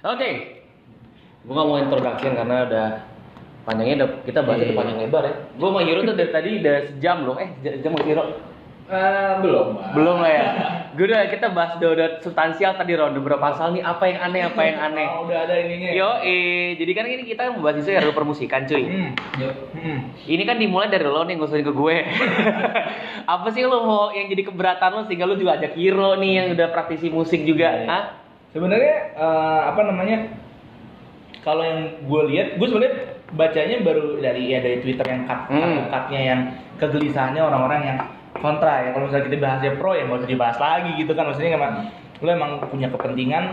Oke. Gue nggak mau introduction karena udah panjangnya udah kita bahas itu Iya. panjang lebar ya. Gue sama Hiro tuh dari tadi udah sejam loh. Eh, sejam sama Hiro. Eh, belum. Belum lah ya. Gue udah kita bahas udah, udah substansial tadi Ron. Udah berapa pasal nih apa yang aneh apa yang aneh. Oh, udah ada ininya. Yo, eh, jadi kan ini kita membahas isu RUU permusikan cuy. Hmm. Yuk. Hmm. Ini kan dimulai dari lo nih ngusulin ke gue. apa sih lo mau yang jadi keberatan lo sehingga lo juga ajak Hiro nih yang udah praktisi musik juga, Iya, iya. Hah? Sebenarnya eh, apa namanya? Kalau yang gue lihat, gue sebenarnya bacanya baru dari ya dari Twitter yang cut Hmm. cutnya yang kegelisahannya orang-orang yang kontra ya. Kalau misalnya kita bahasnya pro ya nggak usah dibahas lagi gitu kan. Maksudnya emang lo emang punya kepentingan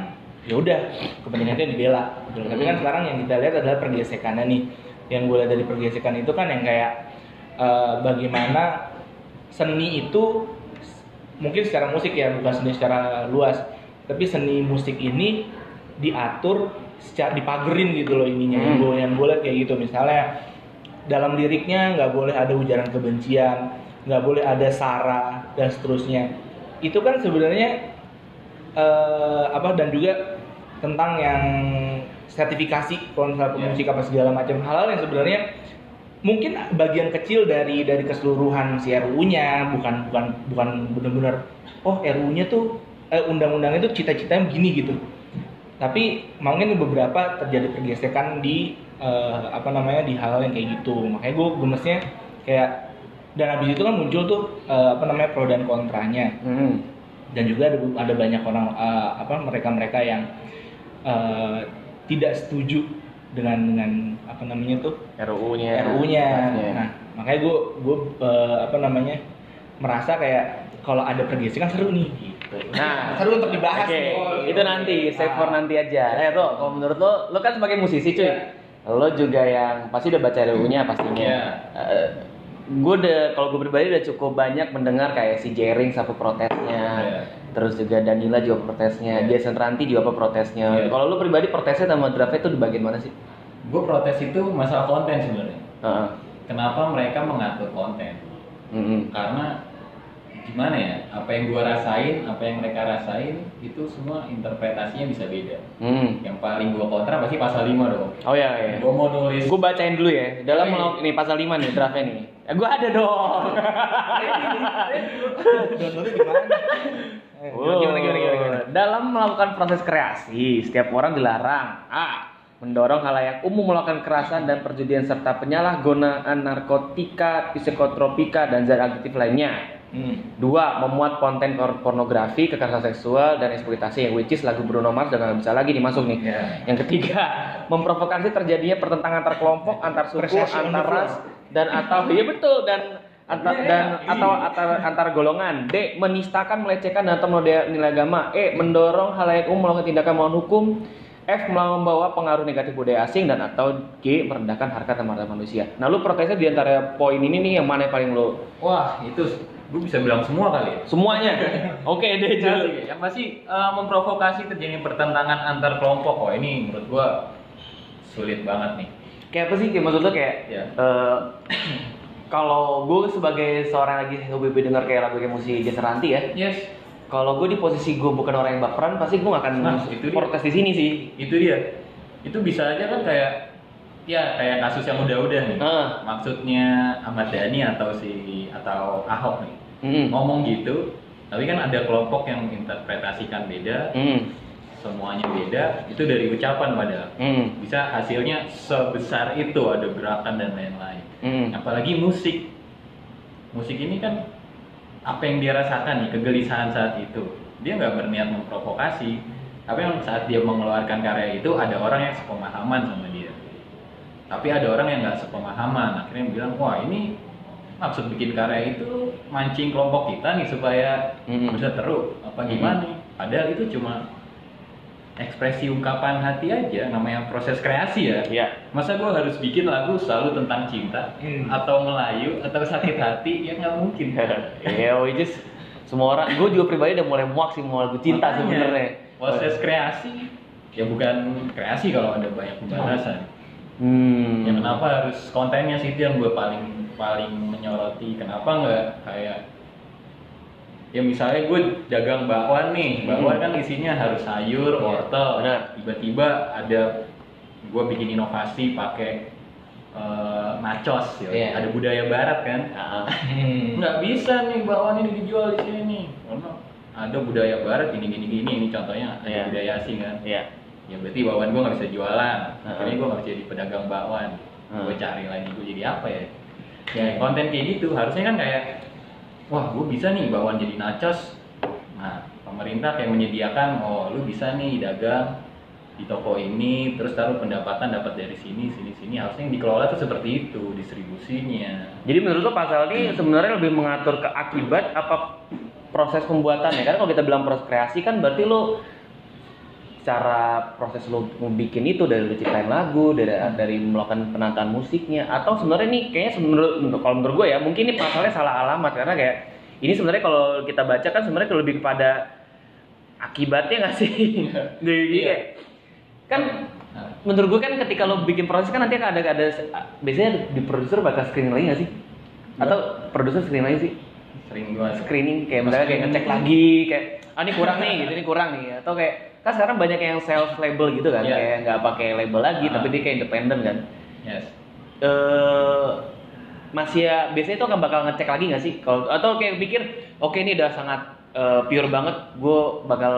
ya udah kepentingan itu yang dibela. gitu. Tapi kan Hmm. sekarang yang kita lihat adalah pergesekannya nih. Yang gue lihat dari pergesekan itu kan yang kayak eh, bagaimana seni itu mungkin secara musik ya bukan seni secara luas tapi seni musik ini diatur secara dipagerin gitu loh ininya. Hmm. gue yang gue lihat kayak gitu. Misalnya dalam liriknya nggak boleh ada ujaran kebencian nggak boleh ada sara dan seterusnya. Itu kan sebenarnya eh, apa dan juga tentang yang sertifikasi kalau misalnya pemusik apa segala macam. Hal-hal yang sebenarnya mungkin bagian kecil dari dari keseluruhan si RUU-nya bukan bukan bukan benar-benar oh RUU-nya tuh eh, undang-undang itu cita-citanya begini gitu tapi mungkin beberapa terjadi pergesekan di eh, apa namanya di hal yang kayak gitu makanya gue gemesnya kayak dan habis itu kan muncul tuh eh, apa namanya pro dan kontranya Hmm. dan juga ada, ada banyak orang eh, apa mereka-mereka yang eh, tidak setuju dengan dengan apa namanya tuh RUU-nya. RUU-nya. Draftnya. Nah, makanya gue gue apa namanya merasa kayak kalau ada pergesekan seru nih. Nah, seru untuk dibahas. Oke. Oh, itu nanti, save for nanti aja. Eh, Ro, kalau menurut lo, lo kan sebagai musisi cuy, Iya. lo juga yang pasti udah baca RUU-nya pastinya. Iya. gue udah, kalau gue pribadi udah cukup banyak mendengar kayak si Jering apa protesnya, Iya. terus juga Danila juga protesnya, Iya. Jason Ranti juga apa protesnya. Iya. Kalau lo pribadi protesnya sama draftnya itu di bagian mana sih? gue protes itu masalah konten sebenarnya Heeh. kenapa mereka mengatur konten Mm-mm. karena gimana ya apa yang gue rasain apa yang mereka rasain itu semua interpretasinya bisa beda Hmm. yang paling gue kontra pasti pasal 5 dong Oh iya, iya. gue mau nulis Gue bacain dulu ya. Dalam Oke. melakukan ini pasal 5 nih draftnya nih. Ya, gue ada dong. Downloadnya? Eh, Wow. Gimana gimana gimana gimana. Dalam melakukan proses kreasi, setiap orang dilarang A. Mendorong halayak umum melakukan kekerasan dan perjudian serta penyalahgunaan narkotika, psikotropika, dan zat adiktif lainnya. Hmm. Dua, memuat konten por- pornografi, kekerasan seksual, dan eksploitasi yang which is lagu Bruno Mars dan nggak bisa lagi dimasuk nih. Iya. Yang ketiga, memprovokasi terjadinya pertentangan antar kelompok, antar suku, antar ras, dan atau iya betul dan antar, Iya, dan iya. atau antar, antar golongan. D. Menistakan, melecehkan, dan atau menodai nilai agama. E. Mendorong halayak umum melakukan tindakan melawan hukum. F. Membawa pengaruh negatif budaya asing dan atau G. Merendahkan harkat dan martabat manusia. Nah, lu protesnya di antara poin ini nih yang mana yang paling lu? wah itu gue bisa bilang semua kali ya Semuanya. Oke deh, Jul. Pasti, yang pasti eh, memprovokasi terjadinya pertentangan antar kelompok oh ini menurut gue sulit banget nih Kayak apa sih? Kayak maksud lu kayak Ya. eh, kalau gue sebagai seorang lagi hobi dengar kayak lagu kayak musik Jason Ranti ya, yes kalau gue di posisi gue bukan orang yang baperan, pasti gue gak akan Nah, itu dia. protes di sini sih. itu dia itu bisa aja kan kayak ya kayak kasus yang udah-udah nih Ah. maksudnya Ahmad Dhani atau si atau Ahok nih Mm. ngomong gitu tapi kan ada kelompok yang interpretasikan beda Mm. semuanya beda itu dari ucapan padahal Mm. bisa hasilnya sebesar itu ada gerakan dan lain-lain Mm. apalagi musik musik ini kan apa yang dia rasakan nih kegelisahan saat itu dia nggak berniat memprovokasi tapi yang saat dia mengeluarkan karya itu ada orang yang sepemahaman sama dia tapi ada orang yang nggak sepemahaman akhirnya bilang wah ini maksud bikin karya itu mancing kelompok kita nih supaya Mm-mm. bisa teruk apa gimana nih padahal itu cuma ekspresi ungkapan hati aja namanya proses kreasi ya Iya. masa gue harus bikin lagu selalu tentang cinta Hmm. atau Melayu atau sakit hati ya nggak mungkin Iya, which is semua orang, gue juga pribadi udah mulai muak sih mau lagu cinta sebenarnya. proses kreasi ya bukan kreasi kalau ada banyak pembahasan Hmm. ya kenapa harus kontennya sih itu yang gue paling paling menyoroti kenapa nggak kayak ya misalnya gue dagang bakwan nih bakwan kan isinya harus sayur wortel benar. tiba-tiba ada gue bikin inovasi pakai eh, nachos ya. Iya. ada budaya barat kan Ah, Hmm. nggak bisa nih bakwan ini dijual di sini nih karena ada budaya barat gini gini gini ini contohnya ada Iya. budaya asing kan Iya. Ya berarti bakwan gue nggak bisa jualan. Akhirnya gue nggak bisa jadi pedagang bakwan. Gue cari lagi gue jadi apa ya? Ya konten kayak gitu. Harusnya kan kayak wah gue bisa nih bakwan jadi nachos. Nah pemerintah kayak menyediakan oh lu bisa nih dagang di toko ini terus taruh pendapatan dapat dari sini sini sini. Harusnya yang dikelola tuh seperti itu distribusinya. Jadi menurut lo pasal ini sebenarnya lebih mengatur ke akibat apa proses pembuatannya? Karena kalau kita bilang proses kreasi kan berarti lo cara proses lo bikin itu dari lo ciptain lagu, dari dari melakukan penataan musiknya atau sebenarnya nih kayaknya menurut kalau menurut gue ya mungkin ini pasalnya salah alamat karena kayak ini sebenarnya kalau kita baca kan sebenarnya lebih kepada akibatnya nggak sih? Jadi kayak kan menurut gue kan ketika lo bikin proses kan nanti akan ada ada biasanya di produser bakal screening lagi nggak sih? Atau produser screening lagi sih? Sering gue screening kayak misalnya kayak ngecek lagi kayak ah ini kurang nih gitu ini kurang nih atau kayak kan sekarang banyak yang self label gitu kan Iya. kayak nggak pakai label lagi Ah. tapi dia kayak independen kan yes eh masih ya biasanya itu akan bakal ngecek lagi nggak sih kalau atau kayak pikir oke ini udah sangat eh, pure banget gue bakal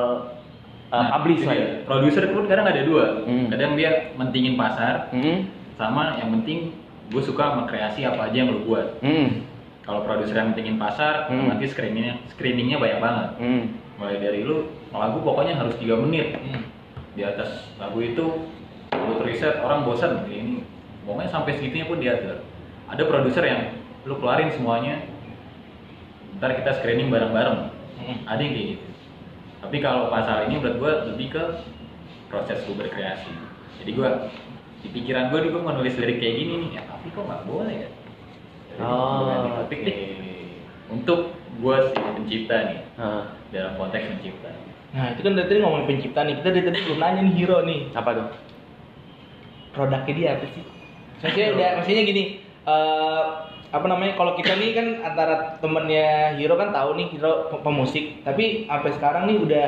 uh, Nah, publish lagi dia. Produser pun kadang ada dua. Hmm. Kadang dia mentingin pasar, hmm. sama yang penting gue suka sama kreasi apa aja yang lu buat. Hmm. Kalau produser yang mentingin pasar, Hmm. nanti screeningnya screeningnya banyak banget. Hmm. Mulai dari lu lagu pokoknya harus 3 menit. Hmm. Di atas lagu itu lu riset orang bosan ini. Pokoknya sampai segitunya pun diatur. Ada produser yang lu keluarin semuanya. Ntar kita screening bareng-bareng. Hmm. Ada yang kayak gitu. Tapi kalau pasal ini menurut gue lebih ke proses gue berkreasi. Jadi gue di pikiran gue gue mau nulis lirik kayak gini nih, ya tapi kok nggak boleh ya? Jadi Oh, deh. Untuk gue si pencipta nih, Ah, dalam konteks mencipta. Nah itu kan dari tadi ngomongin pencipta nih, kita dari tadi belum nanya nih hero nih apa tuh? produknya dia apa sih? Maksudnya udah, maksudnya gini, eh apa namanya? Kalau kita nih kan antara temennya Hero kan tahu nih Hero pe- pemusik, tapi sampai sekarang nih udah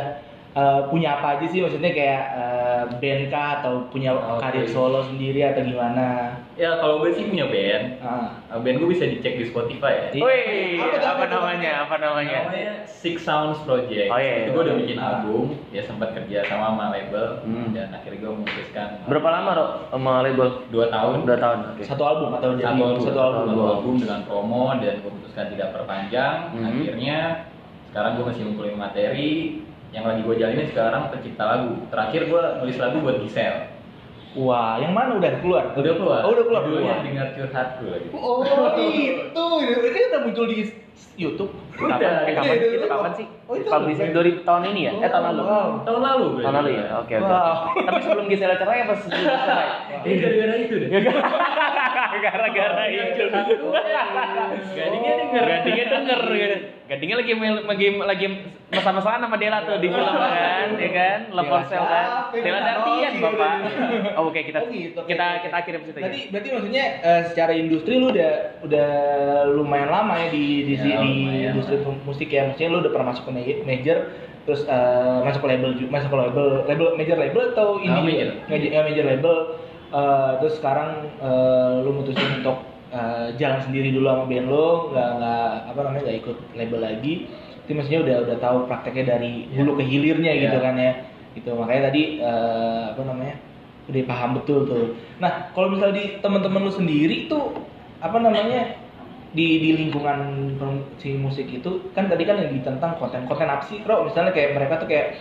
eh, punya apa aja sih? Maksudnya kayak eh, band kah atau punya Oke. karir solo sendiri atau gimana? Ya kalau gue sih punya band, Ah. Uh, band gue bisa dicek di Spotify ya. Iya. Wih, Apa apa, namanya? Apa namanya? Namanya Six Sounds Project. Oh, iya, Itu iya. gue udah bikin Ah. album, ya sempat kerja sama sama label Hmm. dan akhirnya gue memutuskan Berapa lama Ro sama label? dua tahun Dua tahun. Oke. Satu album atau jadi satu album, satu album? satu album dengan promo dan gue memutuskan tidak perpanjang. Mhm. Akhirnya sekarang gue masih ngumpulin materi. Yang lagi gue jalanin sekarang pencipta lagu. Terakhir gue nulis lagu buat Gisel. Wah, yang mana udah keluar? Udah keluar. Oh, udah keluar. Judulnya dengar curhatku lagi. Oh, itu. Itu udah muncul di YouTube. Udah, Kapan, eh, kapan, Iya, itu iya, kapan iya. sih? Oh, itu Publishing? 2000 tahun ini ya? Eh tahun lalu. Wow. Tahun lalu. Tahun lalu ya? Oke oke. Wow. Tapi sebelum Gisela cerai apa sebelum cerai? Eh gara-gara itu deh. Gara-gara itu. Gadingnya denger. Gadingnya denger gitu. Gadingnya lagi lagi lagi mesra-mesraan sama Dela tuh di film kan, ya kan? Love Dela Hotel kan. Dela Dartian, Bapak. Oh, oke kita Oh, gitu, kita kita akhiri ke situ ya. Berarti berarti maksudnya eh, secara industri lu udah udah lumayan lama ya di di, Ya, di lumayan. industri musik ya. Maksudnya lu udah pernah masuk ke ma- major terus eh, masuk ke label masuk ke label label major label atau indie? major. major, ya, major label. Eh, terus sekarang eh, lu mutusin untuk eh, jalan sendiri dulu sama band lu nggak nggak apa namanya nggak ikut label lagi. Itu maksudnya udah udah tahu prakteknya dari hulu ke hilirnya gitu Iya. kan ya. Gitu. Makanya tadi eh, apa namanya udah paham betul tuh. Nah kalau misalnya di teman-teman lu sendiri tuh apa namanya di di lingkungan si musik itu kan tadi kan yang ditentang konten-konten apa sih misalnya kayak mereka tuh kayak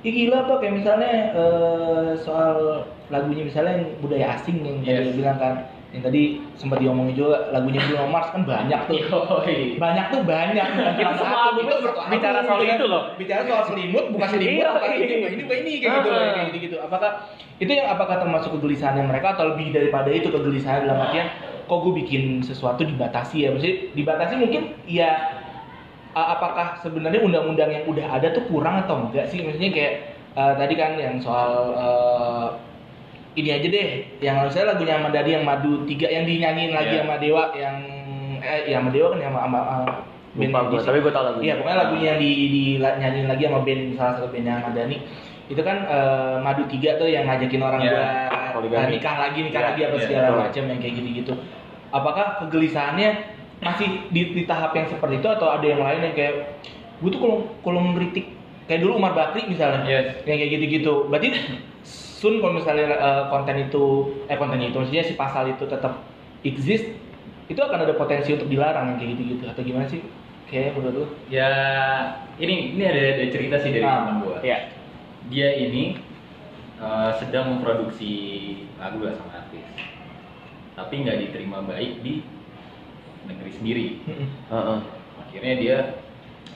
Ih gila tuh kayak misalnya eh, soal lagunya misalnya yang budaya asing yang tadi Yes. lu bilang kan yang tadi sempat diomongin juga lagunya Bruno Mars kan banyak tuh Yoi. banyak tuh banyak Itu semua album itu bicara soal itu loh. bicara soal selimut bukan selimut apa ini ini bukan ini kayak gitu Ah. kayak gitu gitu apakah itu yang apakah termasuk kegelisahan mereka atau lebih daripada itu kegelisahan dalam artian kok gue bikin sesuatu dibatasi ya maksudnya dibatasi mungkin ya apakah sebenarnya undang-undang yang udah ada tuh kurang atau enggak sih maksudnya kayak eh, tadi kan yang soal eh, ini aja deh yang saya lagunya Ahmad Dhani yang Madu tiga yang dinyanyiin lagi Iya. sama Dewa yang eh ya sama Dewa kan yang sama, sama, sama band di gue, tapi gue tau lagunya. Iya, pokoknya lagunya yang di, di nyanyiin lagi sama band salah satu band yang Madani. Itu kan eh, Madu Tiga tuh yang ngajakin orang Iya, buat eh, nikah lagi, nikah Iya, lagi apa iya, segala betul. macam yang kayak gitu-gitu. Apakah kegelisahannya masih di, di tahap yang seperti itu atau ada yang lain yang kayak gue tuh kalau kalau mengkritik kayak dulu Umar Bakri misalnya Yes. yang kayak gitu-gitu. Berarti Sun kalau misalnya eh, konten itu eh konten itu maksudnya si pasal itu tetap exist itu akan ada potensi untuk dilarang yang kayak gitu-gitu atau gimana sih? Kayak menurut lu? Ya ini ini ada, ada cerita sih dari Ah, teman gua. Iya. Dia ini eh, sedang memproduksi lagu lah sama artis, tapi nggak diterima baik di negeri sendiri. Heeh. Akhirnya dia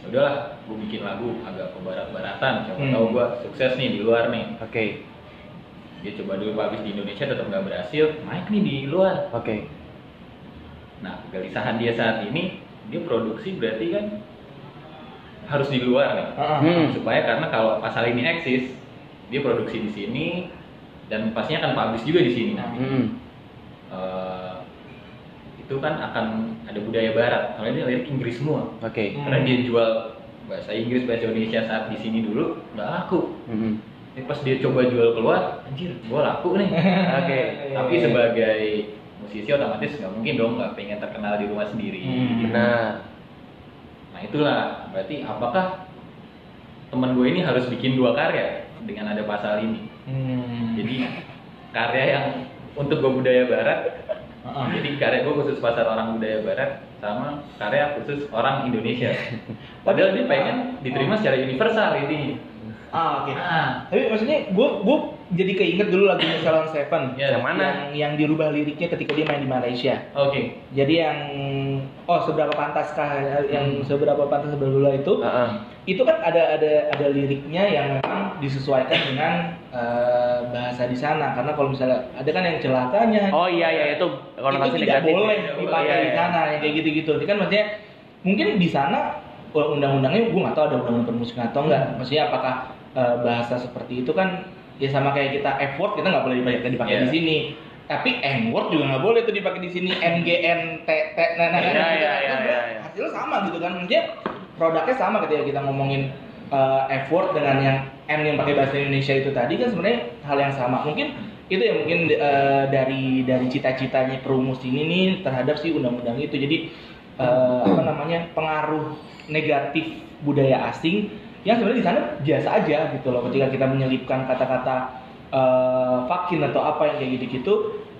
"Ya udahlah, gue bikin lagu agak ke barat-baratan. Siapa Hmm. tahu gue sukses nih di luar nih. Oke. Dia coba dulu publish di Indonesia tetap nggak berhasil, naik nih di luar. Oke. Nah, kegelisahan dia saat ini, dia produksi berarti kan harus di luar nih. Heeh. Hmm. Supaya karena kalau pasal ini eksis, dia produksi di sini dan pastinya akan publish juga di sini nanti. Hmm. Itu kan akan ada budaya barat. Kalau ini lirik Inggris semua. Oke. Hmm. Karena dia jual bahasa Inggris, bahasa Indonesia saat di sini dulu nggak laku. Hmm. Tapi pas dia coba jual keluar, anjir, gua laku nih. Oke. Tapi sebagai musisi otomatis nggak mungkin dong nggak pengen terkenal di rumah sendiri. Hmm. Benar. Nah itulah, berarti apakah teman gue ini harus bikin dua karya dengan ada pasal ini? Hmm. Jadi karya yang untuk gue budaya barat, Heeh. jadi karya gue khusus pasar orang budaya barat, sama karya khusus orang Indonesia. Padahal dia pengen diterima secara universal ini. Ah, oke. Ah, Tapi maksudnya gue gue jadi keinget dulu lagunya Salon Seven Ya. Yang mana? yang yang dirubah liriknya ketika dia main di Malaysia. oke. Jadi yang oh seberapa pantaskah yang Hmm. seberapa pantas sebelah itu Heeh. itu kan ada ada ada liriknya yang memang disesuaikan dengan eh, bahasa di sana karena kalau misalnya ada kan yang celakanya Oh iya iya itu konotasi itu tidak negatif. boleh Iya, dipakai iya, di iya. sana yang kayak gitu-gitu. Jadi kan maksudnya mungkin di sana undang-undangnya gue nggak tahu ada undang-undang permusikan atau enggak. Maksudnya apakah eh, bahasa seperti itu kan ya sama kayak kita F word kita nggak boleh dipakai dipakai Iya. di sini. Tapi N word juga nggak boleh tuh dipakai di sini. N G N T T nah, nah, iya, Terus iya, iya. hasilnya sama gitu kan. Maksudnya produknya sama ketika kita ngomongin eh, F word dengan yang N yang pakai bahasa Indonesia itu tadi kan sebenarnya hal yang sama. Mungkin itu ya mungkin eh, dari dari cita-citanya perumus ini nih terhadap si undang-undang itu jadi eh, apa namanya pengaruh negatif budaya asing yang sebenarnya di sana biasa aja gitu loh. Ketika kita menyelipkan kata-kata eh, fakin atau apa yang kayak gitu-gitu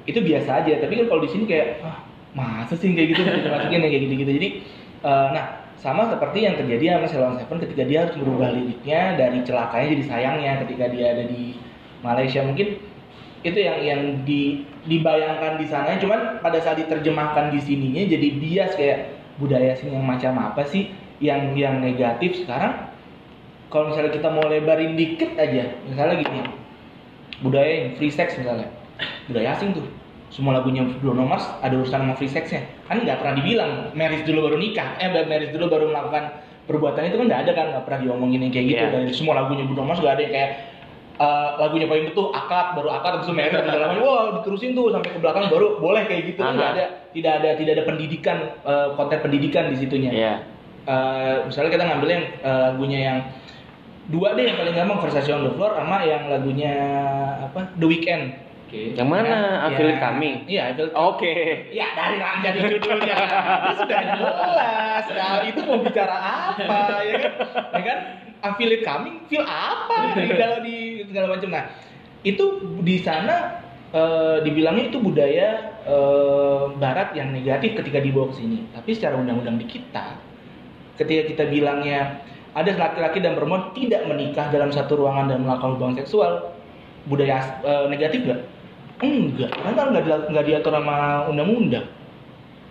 itu biasa aja. Tapi kan kalau di sini kayak ah, masa sih kayak gitu? Kita masukin yang kayak gitu-gitu. Jadi eh, nah sama seperti yang terjadi sama Ceylon Seven ketika dia harus merubah liriknya dari celakanya jadi sayangnya ketika dia ada di Malaysia mungkin. Itu yang yang di, dibayangkan di sana. Cuman pada saat diterjemahkan di sininya jadi bias kayak budaya sini yang macam apa sih? Yang yang negatif sekarang kalau misalnya kita mau lebarin dikit aja misalnya gini. Budaya yang free sex misalnya. Budaya asing tuh. Semua lagunya Bruno Mars ada urusan sama free sexnya. Kan nggak pernah dibilang marriage dulu baru nikah. Eh marriage dulu baru melakukan perbuatan itu kan nggak ada kan nggak pernah diomongin yang kayak gitu. Iya. dari semua lagunya Bruno Mars nggak ada yang kayak eh, lagunya paling betul akad baru akad terus marriage dan segala macam wah diterusin tuh sampai ke belakang baru boleh kayak gitu. Kan Aha. ada tidak ada tidak ada pendidikan eh, konten pendidikan di situnya. Iya. Eh, misalnya kita ngambil yang eh, lagunya yang dua deh yang paling gampang Versace on the Floor sama yang lagunya apa The Weeknd Oke. Yang mana? I Feel It Ya, Coming. Iya, I Feel It Oke. Ya dari dari judulnya itu sudah jelas. Nah, itu mau bicara apa ya kan? Ya kan? I feel it coming, feel apa di dalam di segala macam. Nah, itu di sana eh, dibilangnya itu budaya eh, barat yang negatif ketika dibawa ke sini. Tapi secara undang-undang di kita ketika kita bilangnya ada laki-laki dan perempuan tidak menikah dalam satu ruangan dan melakukan hubungan seksual, budaya eh, negatif gak? Enggak, karena nggak nggak diatur sama undang-undang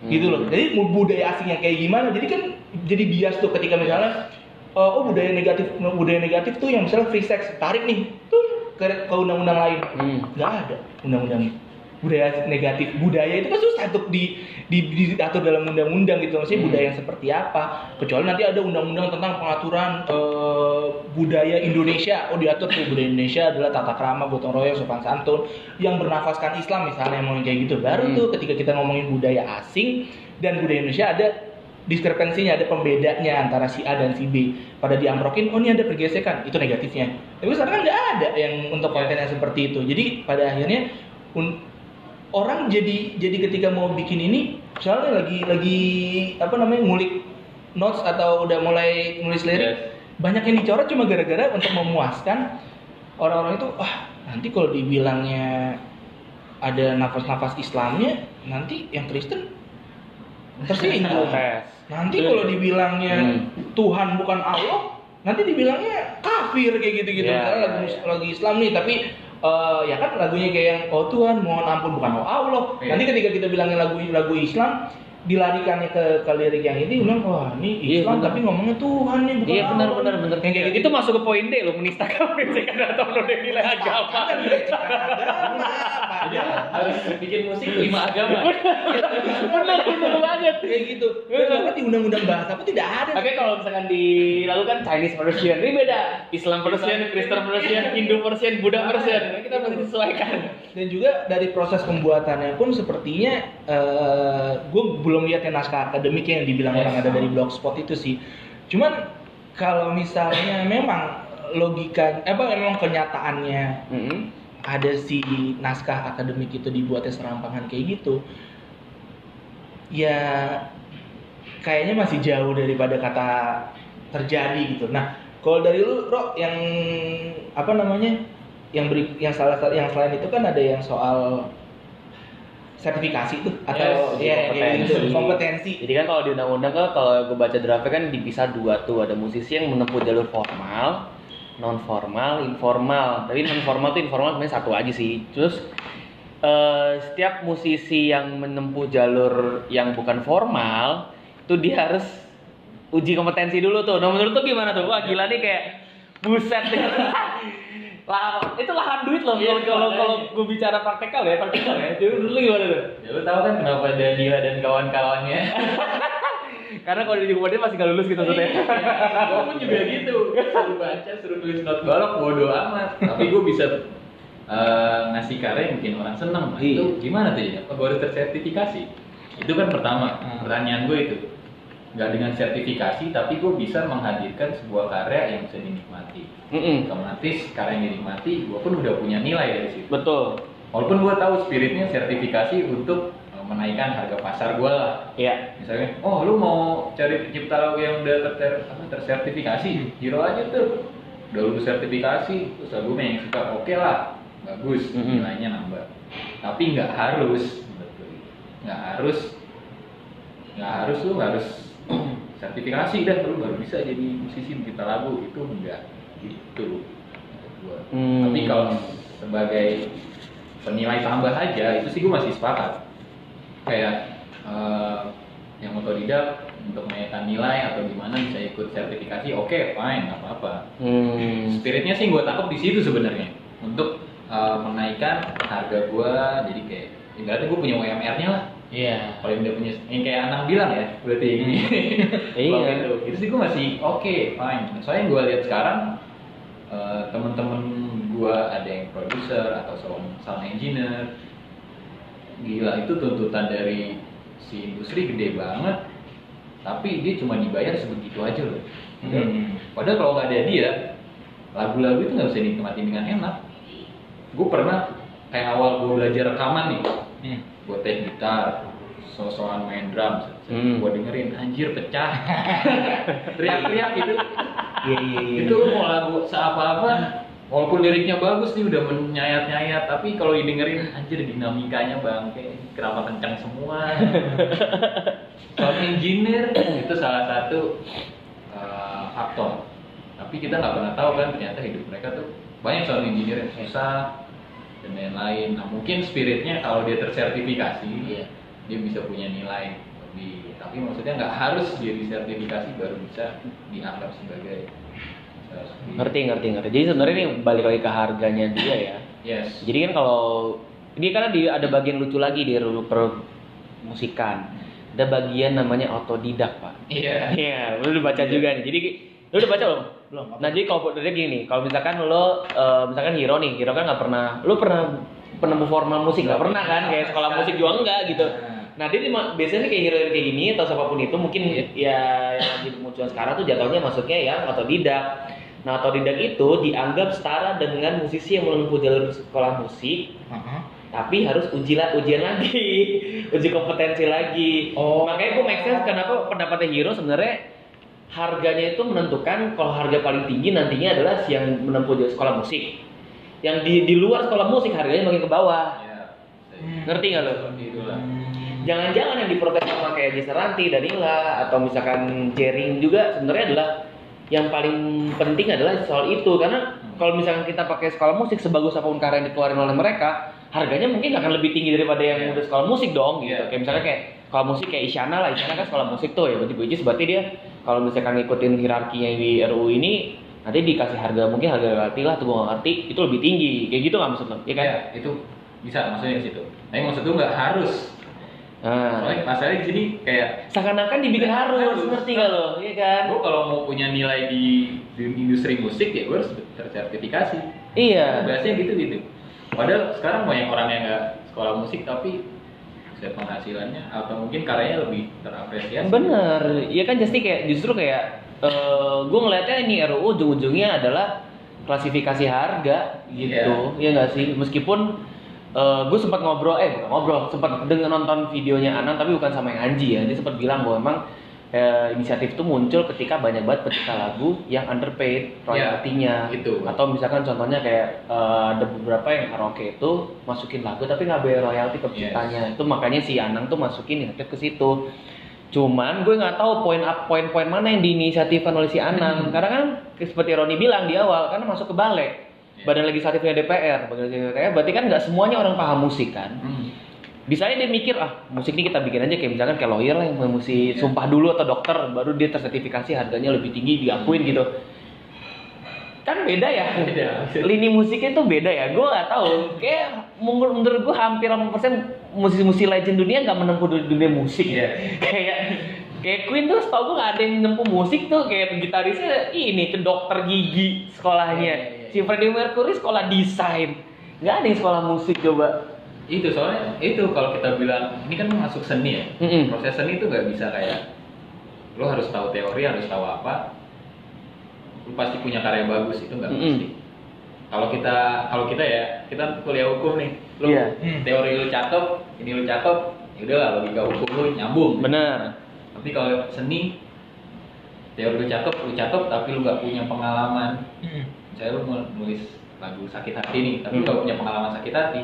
gitu loh. Hmm. Jadi budaya asing yang kayak gimana? Jadi kan jadi bias tuh ketika misalnya uh, oh budaya negatif budaya negatif tuh yang misalnya free sex tarik nih tuh ke, ke undang-undang lain Hmm. nggak ada undang-undang budaya negatif budaya itu kan susah untuk di, di, diatur dalam undang-undang gitu. Maksudnya Hmm. budaya yang seperti apa? Kecuali nanti ada undang-undang tentang pengaturan eh, budaya Indonesia. Oh diatur tuh budaya Indonesia adalah tata krama gotong royong sopan santun yang bernafaskan Islam misalnya yang ngomongin kayak gitu. Baru Hmm. tuh ketika kita ngomongin budaya asing dan budaya Indonesia ada diskrepensinya ada pembedanya antara si A dan si B. Pada diamprokin oh ini ada pergesekan. Itu negatifnya. Tapi sekarang kan nggak ada yang untuk konten yang seperti itu. Jadi pada akhirnya un- orang jadi jadi ketika mau bikin ini misalnya lagi lagi apa namanya ngulik notes atau udah mulai nulis lirik Yes. banyak yang dicoret cuma gara-gara untuk memuaskan orang-orang itu wah nanti kalau dibilangnya ada nafas-nafas Islamnya nanti yang Kristen tersinggung nanti kalau dibilangnya Hmm. Tuhan bukan Allah nanti dibilangnya kafir kayak gitu-gitu ya, lagu, ya. lagu Islam nih tapi eh, ya kan lagunya kayak yang oh Tuhan mohon ampun bukan oh Allah Iya. nanti ketika kita bilangnya lagu lagu Islam dilarikannya ke, ke lirik yang ini bilang wah ini Iya, Islam benar. tapi ngomongnya Tuhan nih bukan Iya benar Allah." benar benar. yang kayak gitu Itu masuk ke poin D lo menistakan prinsip atau menodai nilai agama. Kan. Jadi harus bikin musik lima agama. benar benar banget. kayak gitu bahkan di undang-undang bahasa pun tidak ada Oke kalau misalkan dilakukan Chinese version ini beda. Islam version, Kristen version, Hindu version, Buddha version. Kita harus disesuaikan. dan juga dari proses pembuatannya pun sepertinya gue belum lihat yang naskah akademik yang dibilang Yes. orang ada dari blogspot itu sih cuman kalau misalnya memang logika eh, apa memang kenyataannya Mm-hmm. ada si naskah akademik itu dibuatnya serampangan kayak gitu ya kayaknya masih jauh daripada kata terjadi gitu nah kalau dari lu Ro yang apa namanya yang beri yang salah yang selain itu kan ada yang soal sertifikasi tuh atau Yes, ya kayak kompetensi. gitu kompetensi Jadi kan kalau di undang-undang kan kalau gue baca draftnya kan dipisah dua tuh ada musisi yang menempuh jalur formal, non formal, informal. Tapi non formal tuh informal sebenarnya satu aja sih. Terus eh, setiap musisi yang menempuh jalur yang bukan formal itu dia harus uji kompetensi dulu tuh. Nah menurut tuh gimana tuh? Wah gila nih kayak buset. lah itu lahan duit loh Iya, kalau kalau gue bicara praktekal ya praktekal ya. Jadi dulu gimana tuh? Ya lu tahu kan kenapa Danila dan kawan-kawannya? Karena kalau di kompetensi masih gak lulus gitu maksudnya. gue pun juga gitu. Suruh baca, suruh tulis not balok, bodo amat. Tapi gue bisa eh, ngasih karya yang bikin orang seneng. Nah, Iya. Itu gimana tuh ya? Apa gue harus tersertifikasi? Itu kan pertama. Hmm. Pertanyaan gue itu. Gak dengan sertifikasi, tapi gue bisa menghadirkan sebuah karya yang bisa dinikmati. Mm-mm. Otomatis karya yang dinikmati, gue pun udah punya nilai dari situ. Betul. Walaupun gue tahu spiritnya sertifikasi untuk eh, menaikkan harga pasar gue lah. Iya. Misalnya, oh lu mau cari pencipta lagu yang udah ter, ter- apa, tersertifikasi, hero aja tuh. Udah lulus sertifikasi, terus lagunya yang suka oke lah, bagus, Mhm. nilainya nambah. Tapi nggak harus, nggak harus, nggak harus lu nggak harus sertifikasi dah, lu baru bisa jadi musisi pencipta lagu itu enggak gitu. gua. Hmm. Tapi kalau sebagai penilai tambah aja itu sih gue masih sepakat kayak eh, yang otodidak untuk menaikkan nilai atau gimana bisa ikut sertifikasi oke fine nggak apa-apa Hmm. spiritnya sih gue tangkap di situ sebenarnya untuk eh, menaikkan harga gue jadi kayak ibaratnya gue punya UMR-nya lah Iya. kalau yang udah punya yang kayak anak bilang ya berarti ini. Iya. Blog itu. Itu sih gue masih oke fine. Soalnya gue lihat sekarang eh, temen-temen gue ada yang produser atau sound, sound engineer. Gila itu tuntutan dari si industri gede banget. Tapi dia cuma dibayar sebegitu aja loh. Hmm. padahal kalau nggak ada dia lagu-lagu itu nggak bisa dinikmati dengan enak. Gue pernah kayak awal gue belajar rekaman nih. Hmm. Gue take gitar sosokan main drum. Hmm. gue dengerin anjir pecah. Teriak-teriak gitu. Iya iya iya. itu mau lagu seapa-apa walaupun liriknya bagus nih udah menyayat-nyayat tapi kalau didengerin anjir dinamikanya bangke. Kenapa kencang semua? Sound engineer itu salah satu uh, faktor. Tapi kita nggak pernah tahu kan ternyata hidup mereka tuh banyak sound engineer yang susah dan lain-lain nah mungkin spiritnya kalau dia tersertifikasi Iya. dia bisa punya nilai lebih tapi maksudnya nggak harus dia disertifikasi baru bisa dianggap sebagai uh, Ngerti ngerti ngerti. Jadi sebenarnya ini balik lagi ke harganya dia ya. yes Jadi kan kalau ini karena di ada bagian lucu lagi di rulu permusikan. Ada bagian namanya otodidak, Pak. iya Iya, lu udah baca juga nih. Jadi lu udah baca belum? Belum. apa? Nah jadi kalau dari gini, kalau misalkan lo, eh, misalkan hero nih, hero kan nggak pernah, lo pernah penemu formal musik nggak pernah kan? Kayak sekolah musik juga enggak gitu. Nah dia di- biasanya kayak hero kayak gini atau siapa pun itu mungkin Iya. ya yang lagi munculnya sekarang tuh jatuhnya masuknya yang otodidak. Nah otodidak itu dianggap setara dengan musisi yang menempuh jalur sekolah musik, tapi harus uji ujian lagi, uji kompetensi lagi. Oh. Makanya gue make sense kenapa pendapatnya hero sebenarnya harganya itu menentukan kalau harga paling tinggi nantinya adalah si yang menempuh jalur sekolah musik. Yang di di luar sekolah musik harganya makin ke bawah. Ya, Ngerti nggak lo? Seperti itulah. Jangan-jangan yang diprotes sama kayak Jessa Ranti, Danila, atau misalkan Jering juga sebenarnya adalah yang paling penting adalah soal itu karena kalau misalkan kita pakai sekolah musik sebagus apa pun karya yang dikeluarin oleh mereka harganya mungkin akan lebih tinggi daripada yang Iya. udah sekolah musik dong gitu Iya. kayak misalnya kayak kalau musik kayak Isyana lah Isyana kan sekolah musik tuh ya berarti which is berarti dia kalau misalkan ngikutin hierarkinya di RUU ini nanti dikasih harga mungkin harga relatif lah tuh gue gak ngerti itu lebih tinggi kayak gitu nggak maksud lo ya kan Ya, itu bisa maksudnya di situ. Tapi maksud gue nggak harus. nah Soalnya masalahnya di sini kayak seakan-akan dibikin harus, Harus. ngerti gak lo iya kan gue kalau mau punya nilai di, di industri musik ya gue harus tersertifikasi. iya Bahasnya gitu gitu. Padahal sekarang banyak orang yang nggak sekolah musik tapi bisa penghasilannya atau mungkin karyanya lebih terapresiasi. Bener, ya kan jadi kayak justru kayak gue ngelihatnya ini RUU ujung-ujungnya adalah klasifikasi harga gitu, ya nggak sih? Meskipun gue sempat ngobrol, eh bukan ngobrol, sempat dengan nonton videonya Anan tapi bukan sama yang Anji ya, dia sempat bilang bahwa emang eh, inisiatif itu muncul ketika banyak banget pencipta lagu yang underpaid royaltinya, itu. atau misalkan contohnya kayak eh, ada beberapa yang karaoke itu masukin lagu tapi nggak bayar royalti ke penciptanya, itu makanya si Anang tuh masukin inisiatif ke situ. Cuman gue nggak tahu poin up poin-poin mana yang diinisiatifkan oleh si Anang. Karena kan seperti Roni bilang di awal karena masuk ke balek. Iya. Badan legislatifnya DPR, badan legislatifnya DPR berarti kan nggak semuanya orang paham musik kan. Hmm. Bisa aja dia mikir ah musik ini kita bikin aja kayak misalkan kayak lawyer lah yang mesti Iya. sumpah dulu atau dokter baru dia tersertifikasi harganya lebih tinggi diakuin gitu. Kan beda ya. Beda. Lini musiknya tuh beda ya. Gue nggak tahu. Kayak menurut, menurut gue hampir 80% musisi-musisi legend dunia nggak menempuh du- dunia musik Iya. kayak kayak Queen tuh tau gue nggak ada yang menempuh musik tuh kayak gitarisnya ini tuh dokter gigi sekolahnya. Iya, iya, iya. Si Freddie Mercury sekolah desain. Nggak ada yang sekolah musik coba. Itu soalnya itu kalau kita bilang ini kan masuk seni ya Mm-mm. proses seni itu nggak bisa kayak lo harus tahu teori harus tahu apa lo pasti punya karya bagus itu nggak Mm-mm. mesti kalau kita kalau kita ya kita kuliah hukum nih lo. Hmm. teori lo cakep ini lo cakep ya udah lah logika hukum lo nyambung Bener. tapi kalau seni teori lo cakep lo cakep tapi lo nggak punya pengalaman Hmm. saya lo mau nulis lagu sakit hati nih tapi Hmm. nggak punya pengalaman sakit hati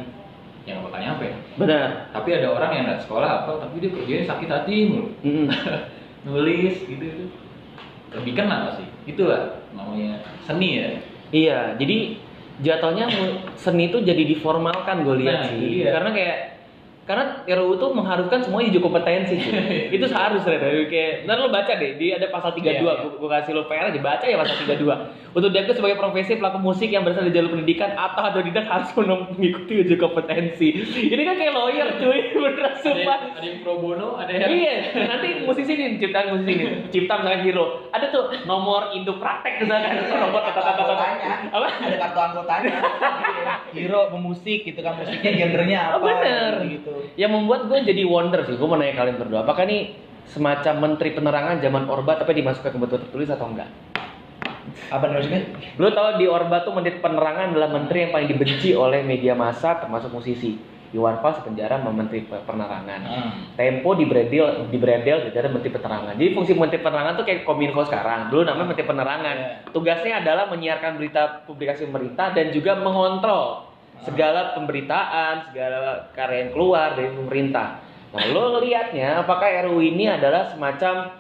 ya nggak bakal nyampe Bener. tapi ada orang yang nggak sekolah apa tapi dia kerjanya sakit hati mulu Mm-mm. nulis gitu gitu lebih kena pasti itulah namanya seni ya Iya, jadi jatuhnya seni itu jadi diformalkan gue lihat Nah, sih. iya. Karena kayak karena RUU tuh mengharuskan semua uji kompetensi itu seharus Red. kayak ntar lo baca deh di ada pasal 32 Iya, iya. Gua, gua kasih lo PR aja baca ya pasal 32 untuk diakui sebagai profesi pelaku musik yang berasal dari jalur pendidikan atau otodidak harus menem- mengikuti uji kompetensi. Ini kan kayak lawyer cuy. Beneran ada sumpah. yang, ada yang pro bono ada yang Iya, nanti musisi nih ciptaan musisi nih, cipta misalkan hero. Ada tuh nomor induk praktek misalkan. Nomor tata tata tata. anggotanya. Apa? ada kartu anggotanya. Hero pemusik gitu kan musiknya genrenya Oh, apa bener. gitu Yang membuat gue jadi wonder sih, gue mau nanya kalian berdua, apakah nih semacam menteri penerangan zaman Orba tapi dimasukkan ke bentuk tertulis atau enggak? apa nih maksudnya Lu tahu di Orba tuh menteri penerangan adalah menteri yang paling dibenci oleh media massa termasuk musisi. Iwan Fals penjara menteri pe- penerangan. Tempo di Bredel di Bredel jadi menteri penerangan. Jadi fungsi menteri penerangan tuh kayak kominfo sekarang. Dulu namanya menteri penerangan. Iya. Tugasnya adalah menyiarkan berita publikasi pemerintah dan juga mengontrol segala pemberitaan, segala karya yang keluar dari pemerintah. Nah, lo ngelihatnya apakah RUU ini adalah semacam